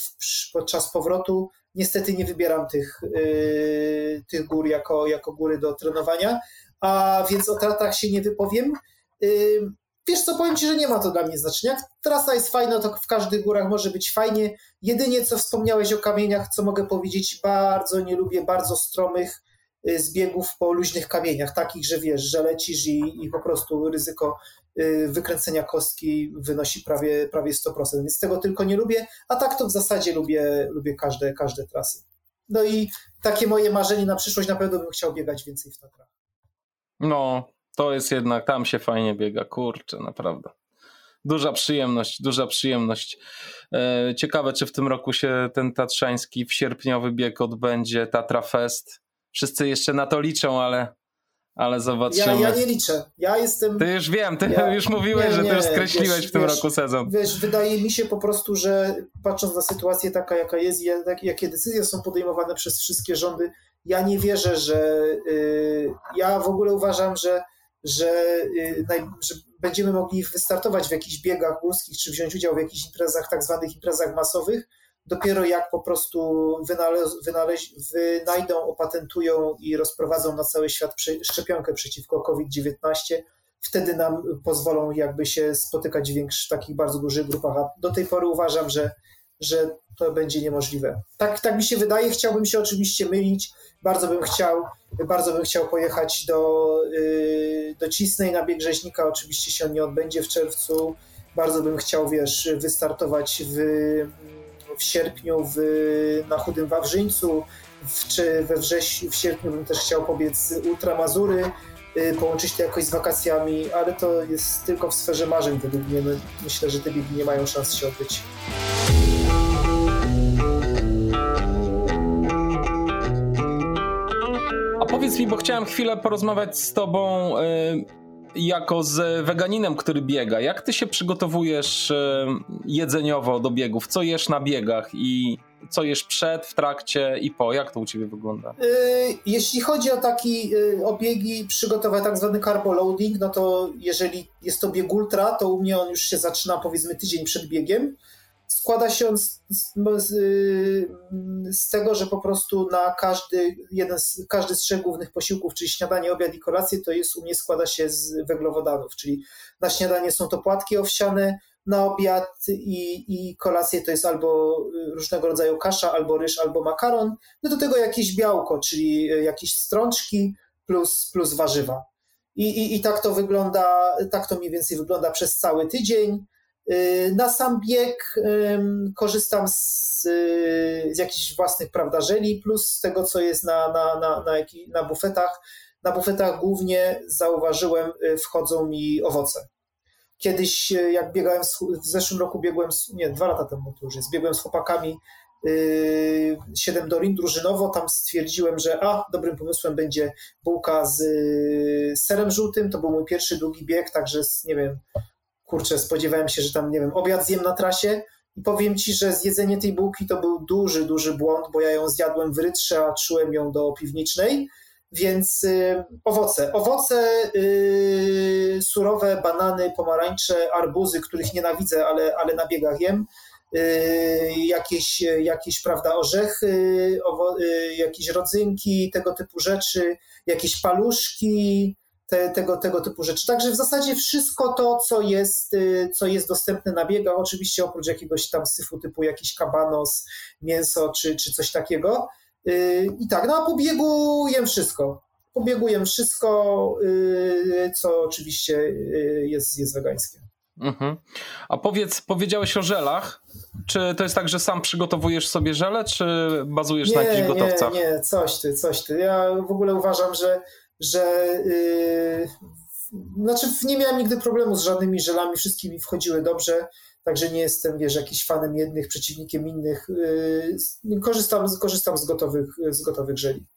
podczas powrotu, niestety nie wybieram tych, yy, tych gór jako, jako góry do trenowania, a więc o tratach się nie wypowiem. Yy, wiesz co, powiem Ci, że nie ma to dla mnie znaczenia. Trasa jest fajna, to w każdych górach może być fajnie. Jedynie co wspomniałeś o kamieniach, co mogę powiedzieć, bardzo nie lubię bardzo stromych y, zbiegów po luźnych kamieniach, takich, że wiesz, że lecisz i, i po prostu ryzyko y, wykręcenia kostki wynosi prawie, prawie 100%, więc tego tylko nie lubię, a tak to w zasadzie lubię, lubię każde, każde trasy. No i takie moje marzenie na przyszłość, na pewno bym chciał biegać więcej w Tatrach. No, to jest jednak, tam się fajnie biega, kurczę, naprawdę. Duża przyjemność, duża przyjemność. E, ciekawe, czy w tym roku się ten tatrzański w sierpniowy bieg odbędzie, Tatra Fest. Wszyscy jeszcze na to liczą, ale, ale zobaczymy. Ja, ja nie liczę. Ja jestem. Ty już wiem, ty ja... już mówiłeś, nie, że ty już skreśliłeś wiesz, w tym wiesz, roku sezon. Wiesz, wydaje mi się po prostu, że patrząc na sytuację taka, jaka jest, jak, jakie decyzje są podejmowane przez wszystkie rządy, ja nie wierzę, że. Yy, ja w ogóle uważam, że że, y, że będziemy mogli wystartować w jakichś biegach górskich, czy wziąć udział w jakichś imprezach, tak zwanych imprezach masowych, dopiero jak po prostu wynaleź, wynaleź, wynajdą, opatentują i rozprowadzą na cały świat szczepionkę przeciwko COVID-19, wtedy nam pozwolą jakby się spotykać w większych, takich bardzo dużych grupach. A do tej pory uważam, że, że to będzie niemożliwe. Tak, tak mi się wydaje, chciałbym się oczywiście mylić, bardzo bym chciał, bardzo bym chciał pojechać do, yy, do Cisnej na bieg rzeźnika. Oczywiście się on nie odbędzie w czerwcu. Bardzo bym chciał, wiesz, wystartować w, w sierpniu w, na Chudym Wawrzyńcu, w, czy we wrześ, w sierpniu bym też chciał pobiec Ultramazury, yy, połączyć to jakoś z wakacjami, ale to jest tylko w sferze marzeń według mnie. No, myślę, że te biegi nie mają szans się odbyć. powiedz mi, bo chciałem chwilę porozmawiać z tobą y, jako z weganinem, który biega. Jak ty się przygotowujesz y, jedzeniowo do biegów? Co jesz na biegach i co jesz przed, w trakcie i po? Jak to u ciebie wygląda? Y, jeśli chodzi o taki o biegi przygotować tak zwany carbo loading, no to jeżeli jest to bieg ultra, to u mnie on już się zaczyna powiedzmy tydzień przed biegiem składa się on z, z, z, tego, że po prostu na każdy, jeden z, każdy z trzech głównych posiłków, czyli śniadanie, obiad i kolację, to jest u mnie składa się z węglowodanów, czyli na śniadanie są to płatki owsiane, na obiad i, i kolację to jest albo różnego rodzaju kasza, albo ryż, albo makaron, no do tego jakieś białko, czyli jakieś strączki plus, plus warzywa. I, i, I tak to wygląda, tak to mniej więcej wygląda przez cały tydzień. Y, na sam bieg korzystam z, y, z jakichś własnych prawda, żeli, plus z tego, co jest na, na, na, na, na bufetach. Na bufetach głównie zauważyłem, y, wchodzą mi owoce. Kiedyś, jak biegałem, w zeszłym roku biegłem, nie, dwa lata temu to już jest, biegłem z chłopakami 7 do ring drużynowo, tam stwierdziłem, że a, dobrym pomysłem będzie bułka z serem żółtym, to był mój pierwszy długi bieg, także nie wiem, kurczę, spodziewałem się, że tam, nie wiem, obiad zjem na trasie i powiem ci, że zjedzenie tej bułki to był duży, duży błąd, bo ja ją zjadłem w rytrze, a czułem ją do piwnicznej, więc y, owoce. Owoce, y, surowe, banany, pomarańcze, arbuzy, których nienawidzę, ale, ale na biegach jem, y, jakieś, jakieś, prawda, orzechy, owo, y, jakieś rodzynki, tego typu rzeczy, jakieś paluszki, te, tego, tego typu rzeczy. Także w zasadzie wszystko to, co jest, y, co jest dostępne na biegach, oczywiście oprócz jakiegoś tam syfu typu jakiś kabanos, mięso czy, czy coś takiego. Y, I tak, no a po biegu jem wszystko. Po biegu jem wszystko, y, co oczywiście jest, jest wegańskie. Mhm. A powiedz, powiedziałeś o żelach. Czy to jest tak, że sam przygotowujesz sobie żele, czy bazujesz nie, na jakichś gotowcach? Nie, nie, coś ty, coś ty. Ja w ogóle uważam, że że yy, znaczy nie miałem nigdy problemu z żadnymi żelami, wszystkie mi wchodziły dobrze, także nie jestem, wiesz, jakiś fanem jednych, przeciwnikiem innych. Yy, korzystam, korzystam z gotowych, z gotowych żeli.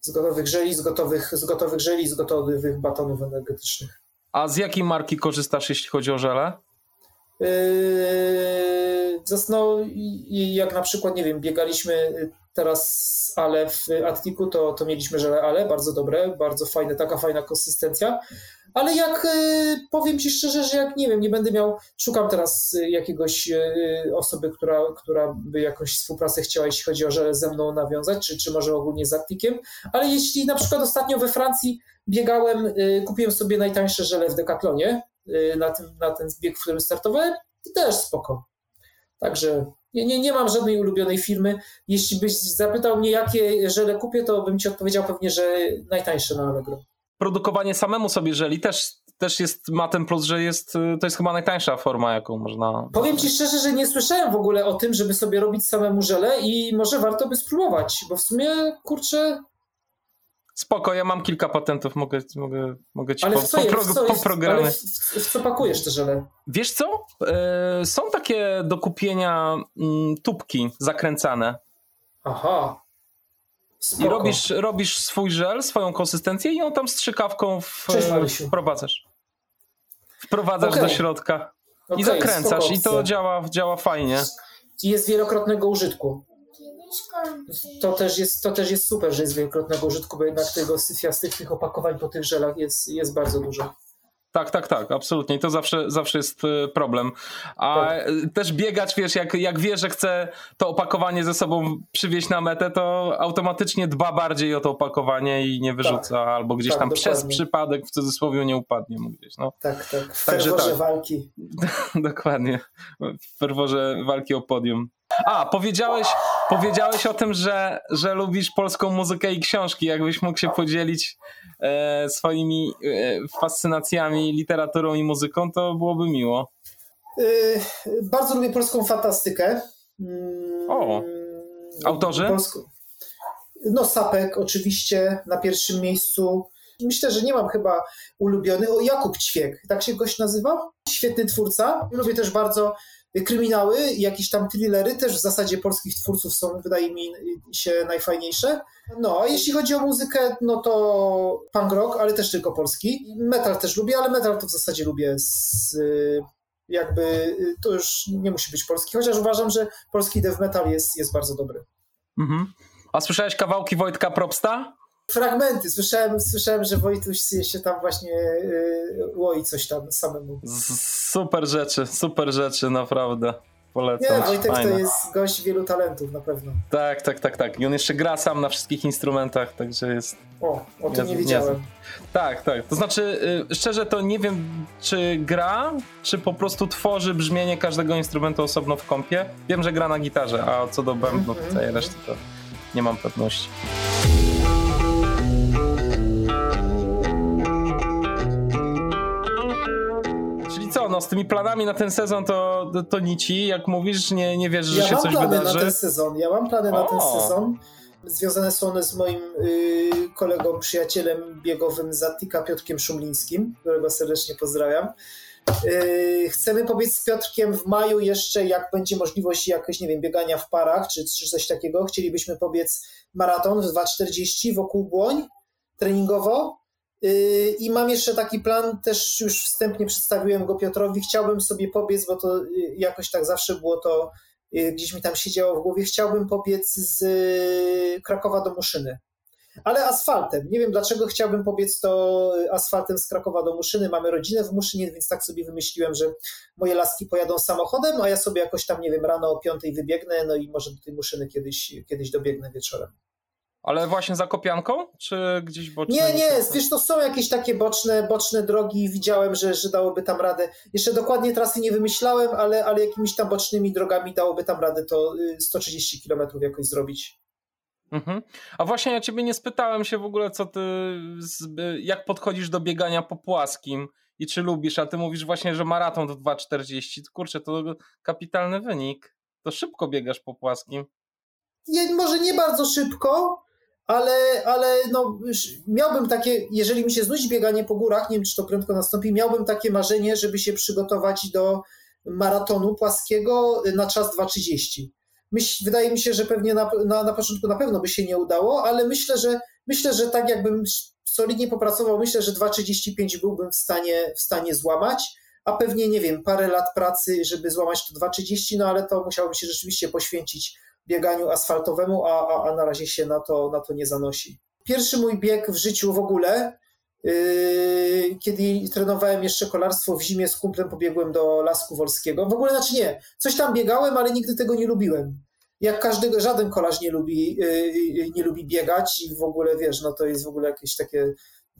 Z gotowych żeli, z gotowych, z gotowych żeli, z gotowych batonów energetycznych. A z jakiej marki korzystasz, jeśli chodzi o żele? Yy, no, jak na przykład, nie wiem, biegaliśmy teraz ale w Attiku to, to mieliśmy żele ale, bardzo dobre, bardzo fajne, taka fajna konsystencja. Ale jak y, powiem Ci szczerze, że jak nie wiem, nie będę miał, szukam teraz jakiegoś y, osoby, która, która by jakąś współpracę chciała, jeśli chodzi o żele ze mną nawiązać, czy, czy może ogólnie z Attikiem, ale jeśli na przykład ostatnio we Francji biegałem, kupiłem sobie najtańsze żele w Decathlonie na, tym, na ten bieg, w którym startowałem, to też spoko. Także nie, nie, nie mam żadnej ulubionej firmy. Jeśli byś zapytał mnie, jakie żele kupię, to bym ci odpowiedział pewnie, że najtańsze na Allegro. Produkowanie samemu sobie żeli też, też jest, ma ten plus, że jest, to jest chyba najtańsza forma, jaką można... Powiem ci szczerze, że nie słyszałem w ogóle o tym, żeby sobie robić samemu żele i może warto by spróbować, bo w sumie, kurczę, Spoko, ja mam kilka patentów, mogę, mogę, mogę ci ale po, co, po, w co, po. Ale w, w, co pakujesz te żele? Wiesz co? E, są takie do kupienia mm, tubki zakręcane. Aha. Spoko. I robisz, robisz swój żel, swoją konsystencję i ją tam strzykawką w, Cześć, wprowadzasz. Wprowadzasz okay. do środka okay, i zakręcasz i to działa, działa fajnie. I jest wielokrotnego użytku. To też, jest, to też jest super, że jest wielokrotnego użytku, bo jednak tego syfiastych tych opakowań po tych żelach jest, jest bardzo dużo. Tak, tak, tak, absolutnie. I to zawsze, zawsze jest y, problem. A tak. też biegacz, wiesz, jak, jak wie, że chce to opakowanie ze sobą przywieźć na metę, to automatycznie dba bardziej o to opakowanie i nie wyrzuca, tak. albo gdzieś tak, tam dokładnie. przez przypadek w cudzysłowie nie upadnie mu gdzieś. No. Tak, tak. W Także ferworze tak. walki. <laughs> Dokładnie. W ferworze walki o podium. A, powiedziałeś, powiedziałeś o tym, że, że lubisz polską muzykę i książki. Jakbyś mógł się podzielić e, swoimi e, fascynacjami literaturą i muzyką, to byłoby miło. Yy, bardzo lubię polską fantastykę. Yy, o, autorzy? Polską. No, Sapek oczywiście na pierwszym miejscu. Myślę, że nie mam chyba ulubiony. O, Jakub Ćwiek, tak się gość nazywa? Świetny twórca. Lubię też bardzo kryminały, jakieś tam thrillery, też w zasadzie polskich twórców są, wydaje mi się, najfajniejsze. No, a jeśli chodzi o muzykę, no to punk rock, ale też tylko polski. Metal też lubię, ale metal to w zasadzie lubię z, jakby, to już nie musi być polski, chociaż uważam, że polski death metal jest, jest bardzo dobry. Mhm. A słyszałeś kawałki Wojtka Propsta? Fragmenty. Słyszałem, słyszałem że Wojtuś się tam właśnie yy, łoi coś tam samemu. Super rzeczy, super rzeczy, naprawdę. Polecam. Nie, Wojtek Fajne. to jest gość wielu talentów, na pewno. Tak, tak, tak, tak. I on jeszcze gra sam na wszystkich instrumentach, także jest... O, o tym nie wiedziałem. Tak, tak. To znaczy, yy, szczerze to nie wiem, czy gra, czy po prostu tworzy brzmienie każdego instrumentu osobno w kompie. Wiem, że gra na gitarze, a co do bębnu, mm -hmm. całej reszty to nie mam pewności. Co, no z tymi planami na ten sezon to, to, nici, jak mówisz, nie, nie wiesz, że ja się coś wydarzy? Ja mam plany na ten sezon, ja mam plany o. na ten sezon. Związane są one z moim y, kolegą, przyjacielem biegowym Zatika Piotrkiem Szumlińskim, którego serdecznie pozdrawiam. Y, chcemy pobiec z Piotrkiem w maju jeszcze, jak będzie możliwość jakoś, nie wiem, biegania w parach, czy, czy coś takiego. Chcielibyśmy pobiec maraton w 2.40 wokół Błoń treningowo I mam jeszcze taki plan, też już wstępnie przedstawiłem go Piotrowi. Chciałbym sobie pobiec, bo to yy, jakoś tak zawsze było to, yy, gdzieś mi tam siedziało w głowie. Chciałbym pobiec z Krakowa do Muszyny, ale asfaltem. Nie wiem dlaczego chciałbym pobiec to asfaltem z Krakowa do Muszyny. Mamy rodzinę w Muszynie, więc tak sobie wymyśliłem, że moje laski pojadą samochodem, a ja sobie jakoś tam, nie wiem, rano o piątej wybiegnę, no i może do tej Muszyny kiedyś, kiedyś dobiegnę wieczorem. Ale właśnie za Kopianką, czy gdzieś bocznie? Nie, nie, wiesz, to są jakieś takie boczne, boczne drogi, widziałem, że, że dałoby tam radę. Jeszcze dokładnie trasy nie wymyślałem, ale, ale jakimiś tam bocznymi drogami dałoby tam radę to 130 y, km jakoś zrobić. Mhm. A właśnie ja ciebie nie spytałem się w ogóle, co ty, jak podchodzisz do biegania po płaskim i czy lubisz, a ty mówisz właśnie, że maraton to 2,40. Kurczę, to kapitalny wynik. To szybko biegasz po płaskim. Może nie bardzo szybko, ale, ale no, miałbym takie, jeżeli mi się znudzi bieganie po górach, nie wiem czy to prędko nastąpi, miałbym takie marzenie, żeby się przygotować do maratonu płaskiego na czas 2.30. Myśl, wydaje mi się, że pewnie na, na, na początku na pewno by się nie udało, ale myślę, że myślę, że tak jakbym solidnie popracował, myślę, że 2.35 byłbym w stanie, w stanie złamać, a pewnie, nie wiem, parę lat pracy, żeby złamać to 2.30, no ale to musiałbym się rzeczywiście poświęcić bieganiu asfaltowemu, a, a, a na razie się na to, na to nie zanosi. Pierwszy mój bieg w życiu w ogóle, yy, kiedy trenowałem jeszcze kolarstwo w zimie z kumplem, pobiegłem do Lasku Wolskiego. W ogóle, znaczy nie, coś tam biegałem, ale nigdy tego nie lubiłem. Jak każdy, żaden kolarz nie lubi, yy, nie lubi biegać i w ogóle, wiesz, no to jest w ogóle jakieś takie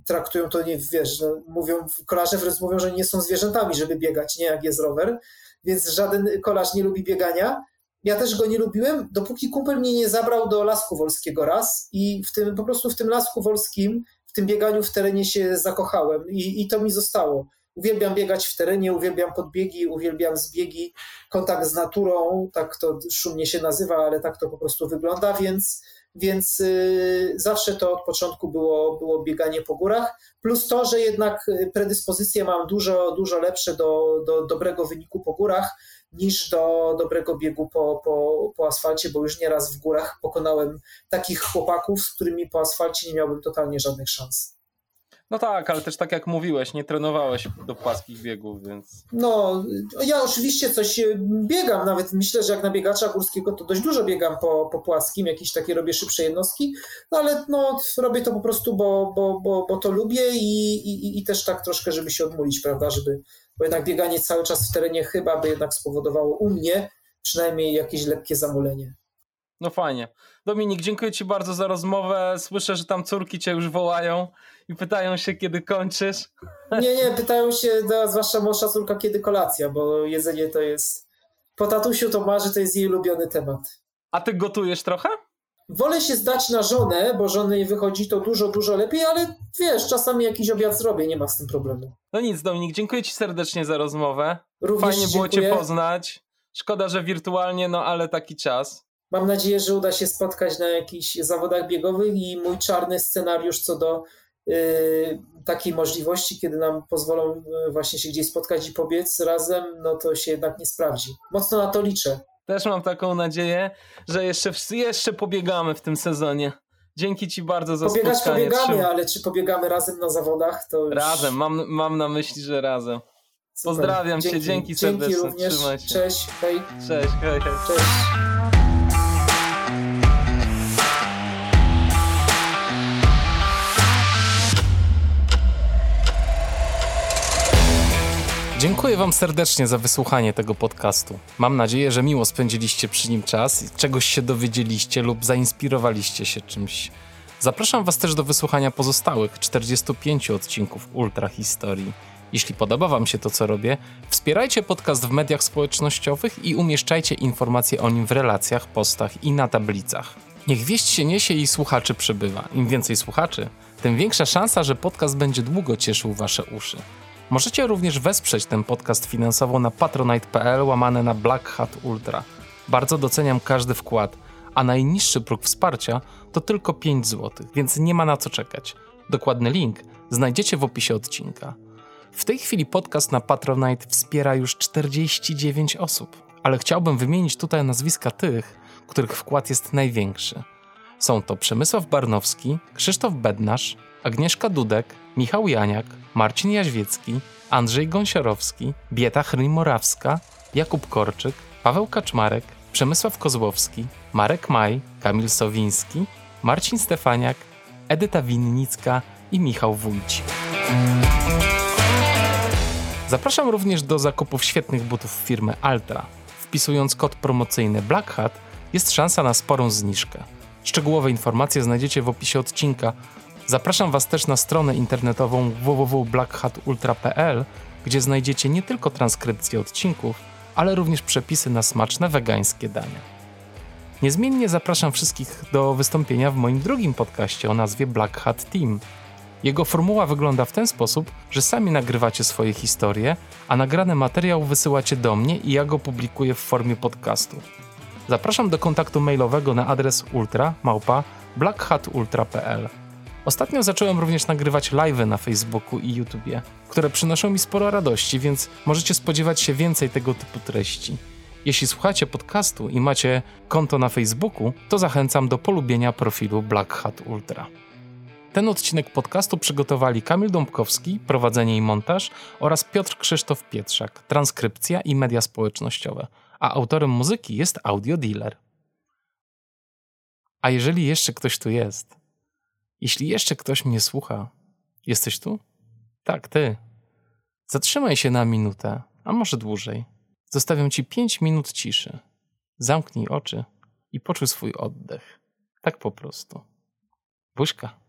traktują to nie, wiesz, no, mówią, kolarze wręcz mówią, że nie są zwierzętami, żeby biegać, nie jak jest rower, więc żaden kolarz nie lubi biegania. Ja też go nie lubiłem, dopóki kumpel mnie nie zabrał do Lasku Wolskiego raz i w tym, po prostu w tym Lasku Wolskim, w tym bieganiu w terenie się zakochałem i, i to mi zostało. Uwielbiam biegać w terenie, uwielbiam podbiegi, uwielbiam zbiegi, kontakt z naturą, tak to szumnie się nazywa, ale tak to po prostu wygląda, więc więc y, zawsze to od początku było, było bieganie po górach, plus to, że jednak predyspozycje mam dużo, dużo lepsze do, do dobrego wyniku po górach niż do dobrego biegu po, po, po asfalcie, bo już nieraz w górach pokonałem takich chłopaków, z którymi po asfalcie nie miałbym totalnie żadnych szans. No tak, ale też tak jak mówiłeś, nie trenowałeś do płaskich biegów, więc. No, ja oczywiście coś biegam, nawet myślę, że jak na biegacza górskiego to dość dużo biegam po, po płaskim, jakieś takie robię szybsze jednostki, no ale no, robię to po prostu, bo, bo, bo, bo to lubię i, i, i też tak troszkę, żeby się odmulić, prawda, żeby, bo jednak bieganie cały czas w terenie chyba by jednak spowodowało u mnie przynajmniej jakieś lekkie zamulenie. No fajnie. Dominik, dziękuję Ci bardzo za rozmowę. Słyszę, że tam córki Cię już wołają i pytają się, kiedy kończysz. Nie, nie, pytają się, no, zwłaszcza młodsza córka, kiedy kolacja, bo jedzenie to jest. Po tatusiu to marzy, to jest jej ulubiony temat. A ty gotujesz trochę? Wolę się zdać na żonę, bo żony wychodzi to dużo, dużo lepiej, ale wiesz, czasami jakiś obiad zrobię, nie ma z tym problemu. No nic, Dominik, dziękuję Ci serdecznie za rozmowę. Również Fajnie było Cię poznać. Szkoda, że wirtualnie, no ale taki czas. Mam nadzieję, że uda się spotkać na jakichś zawodach biegowych i mój czarny scenariusz co do yy, takiej możliwości, kiedy nam pozwolą yy, właśnie się gdzieś spotkać i pobiec razem, no to się jednak nie sprawdzi. Mocno na to liczę. Też mam taką nadzieję, że jeszcze, jeszcze pobiegamy w tym sezonie. Dzięki Ci bardzo za Pobiegać spotkanie. pobiegamy, ale czy pobiegamy razem na zawodach, to już... Razem, mam, mam na myśli, że razem. Super. Pozdrawiam dzięki, Cię, dzięki serdecznie. Dzięki również. Trzymaj się. Cześć, hej. Cześć, hej, hej. Cześć. Dziękuję Wam serdecznie za wysłuchanie tego podcastu. Mam nadzieję, że miło spędziliście przy nim czas, czegoś się dowiedzieliście lub zainspirowaliście się czymś. Zapraszam Was też do wysłuchania pozostałych 45 odcinków Ultra Historii. Jeśli podoba Wam się to, co robię, wspierajcie podcast w mediach społecznościowych i umieszczajcie informacje o nim w relacjach, postach i na tablicach. Niech wieść się niesie i słuchaczy przybywa. Im więcej słuchaczy, tym większa szansa, że podcast będzie długo cieszył Wasze uszy. Możecie również wesprzeć ten podcast finansowo na patronite.pl łamane na Black Hat Ultra. Bardzo doceniam każdy wkład, a najniższy próg wsparcia to tylko 5 zł, więc nie ma na co czekać. Dokładny link znajdziecie w opisie odcinka. W tej chwili podcast na Patronite wspiera już 49 osób, ale chciałbym wymienić tutaj nazwiska tych, których wkład jest największy. Są to Przemysław Barnowski, Krzysztof Bednarz, Agnieszka Dudek, Michał Janiak, Marcin Jaźwiecki, Andrzej Gąsiorowski, Bieta Chryń-Morawska, Jakub Korczyk, Paweł Kaczmarek, Przemysław Kozłowski, Marek Maj, Kamil Sowiński, Marcin Stefaniak, Edyta Winnicka i Michał Wójci. Zapraszam również do zakupów świetnych butów firmy Altra. Wpisując kod promocyjny Black Hat jest szansa na sporą zniżkę. Szczegółowe informacje znajdziecie w opisie odcinka, Zapraszam Was też na stronę internetową www.blackhatultra.pl, gdzie znajdziecie nie tylko transkrypcje odcinków, ale również przepisy na smaczne wegańskie dania. Niezmiennie zapraszam wszystkich do wystąpienia w moim drugim podcaście o nazwie Black Hat Team. Jego formuła wygląda w ten sposób, że sami nagrywacie swoje historie, a nagrany materiał wysyłacie do mnie i ja go publikuję w formie podcastu. Zapraszam do kontaktu mailowego na adres ultra małpa blackhatultra.pl. Ostatnio zacząłem również nagrywać live'y na Facebooku i YouTubie, które przynoszą mi sporo radości, więc możecie spodziewać się więcej tego typu treści. Jeśli słuchacie podcastu i macie konto na Facebooku, to zachęcam do polubienia profilu Black Hat Ultra. Ten odcinek podcastu przygotowali Kamil Dąbkowski, prowadzenie i montaż oraz Piotr Krzysztof Pietrzak, transkrypcja i media społecznościowe, a autorem muzyki jest Audio Dealer. A jeżeli jeszcze ktoś tu jest, jeśli jeszcze ktoś mnie słucha, jesteś tu? Tak, ty. Zatrzymaj się na minutę, a może dłużej. Zostawiam ci pięć minut ciszy. Zamknij oczy i poczuj swój oddech. Tak po prostu. Buźka.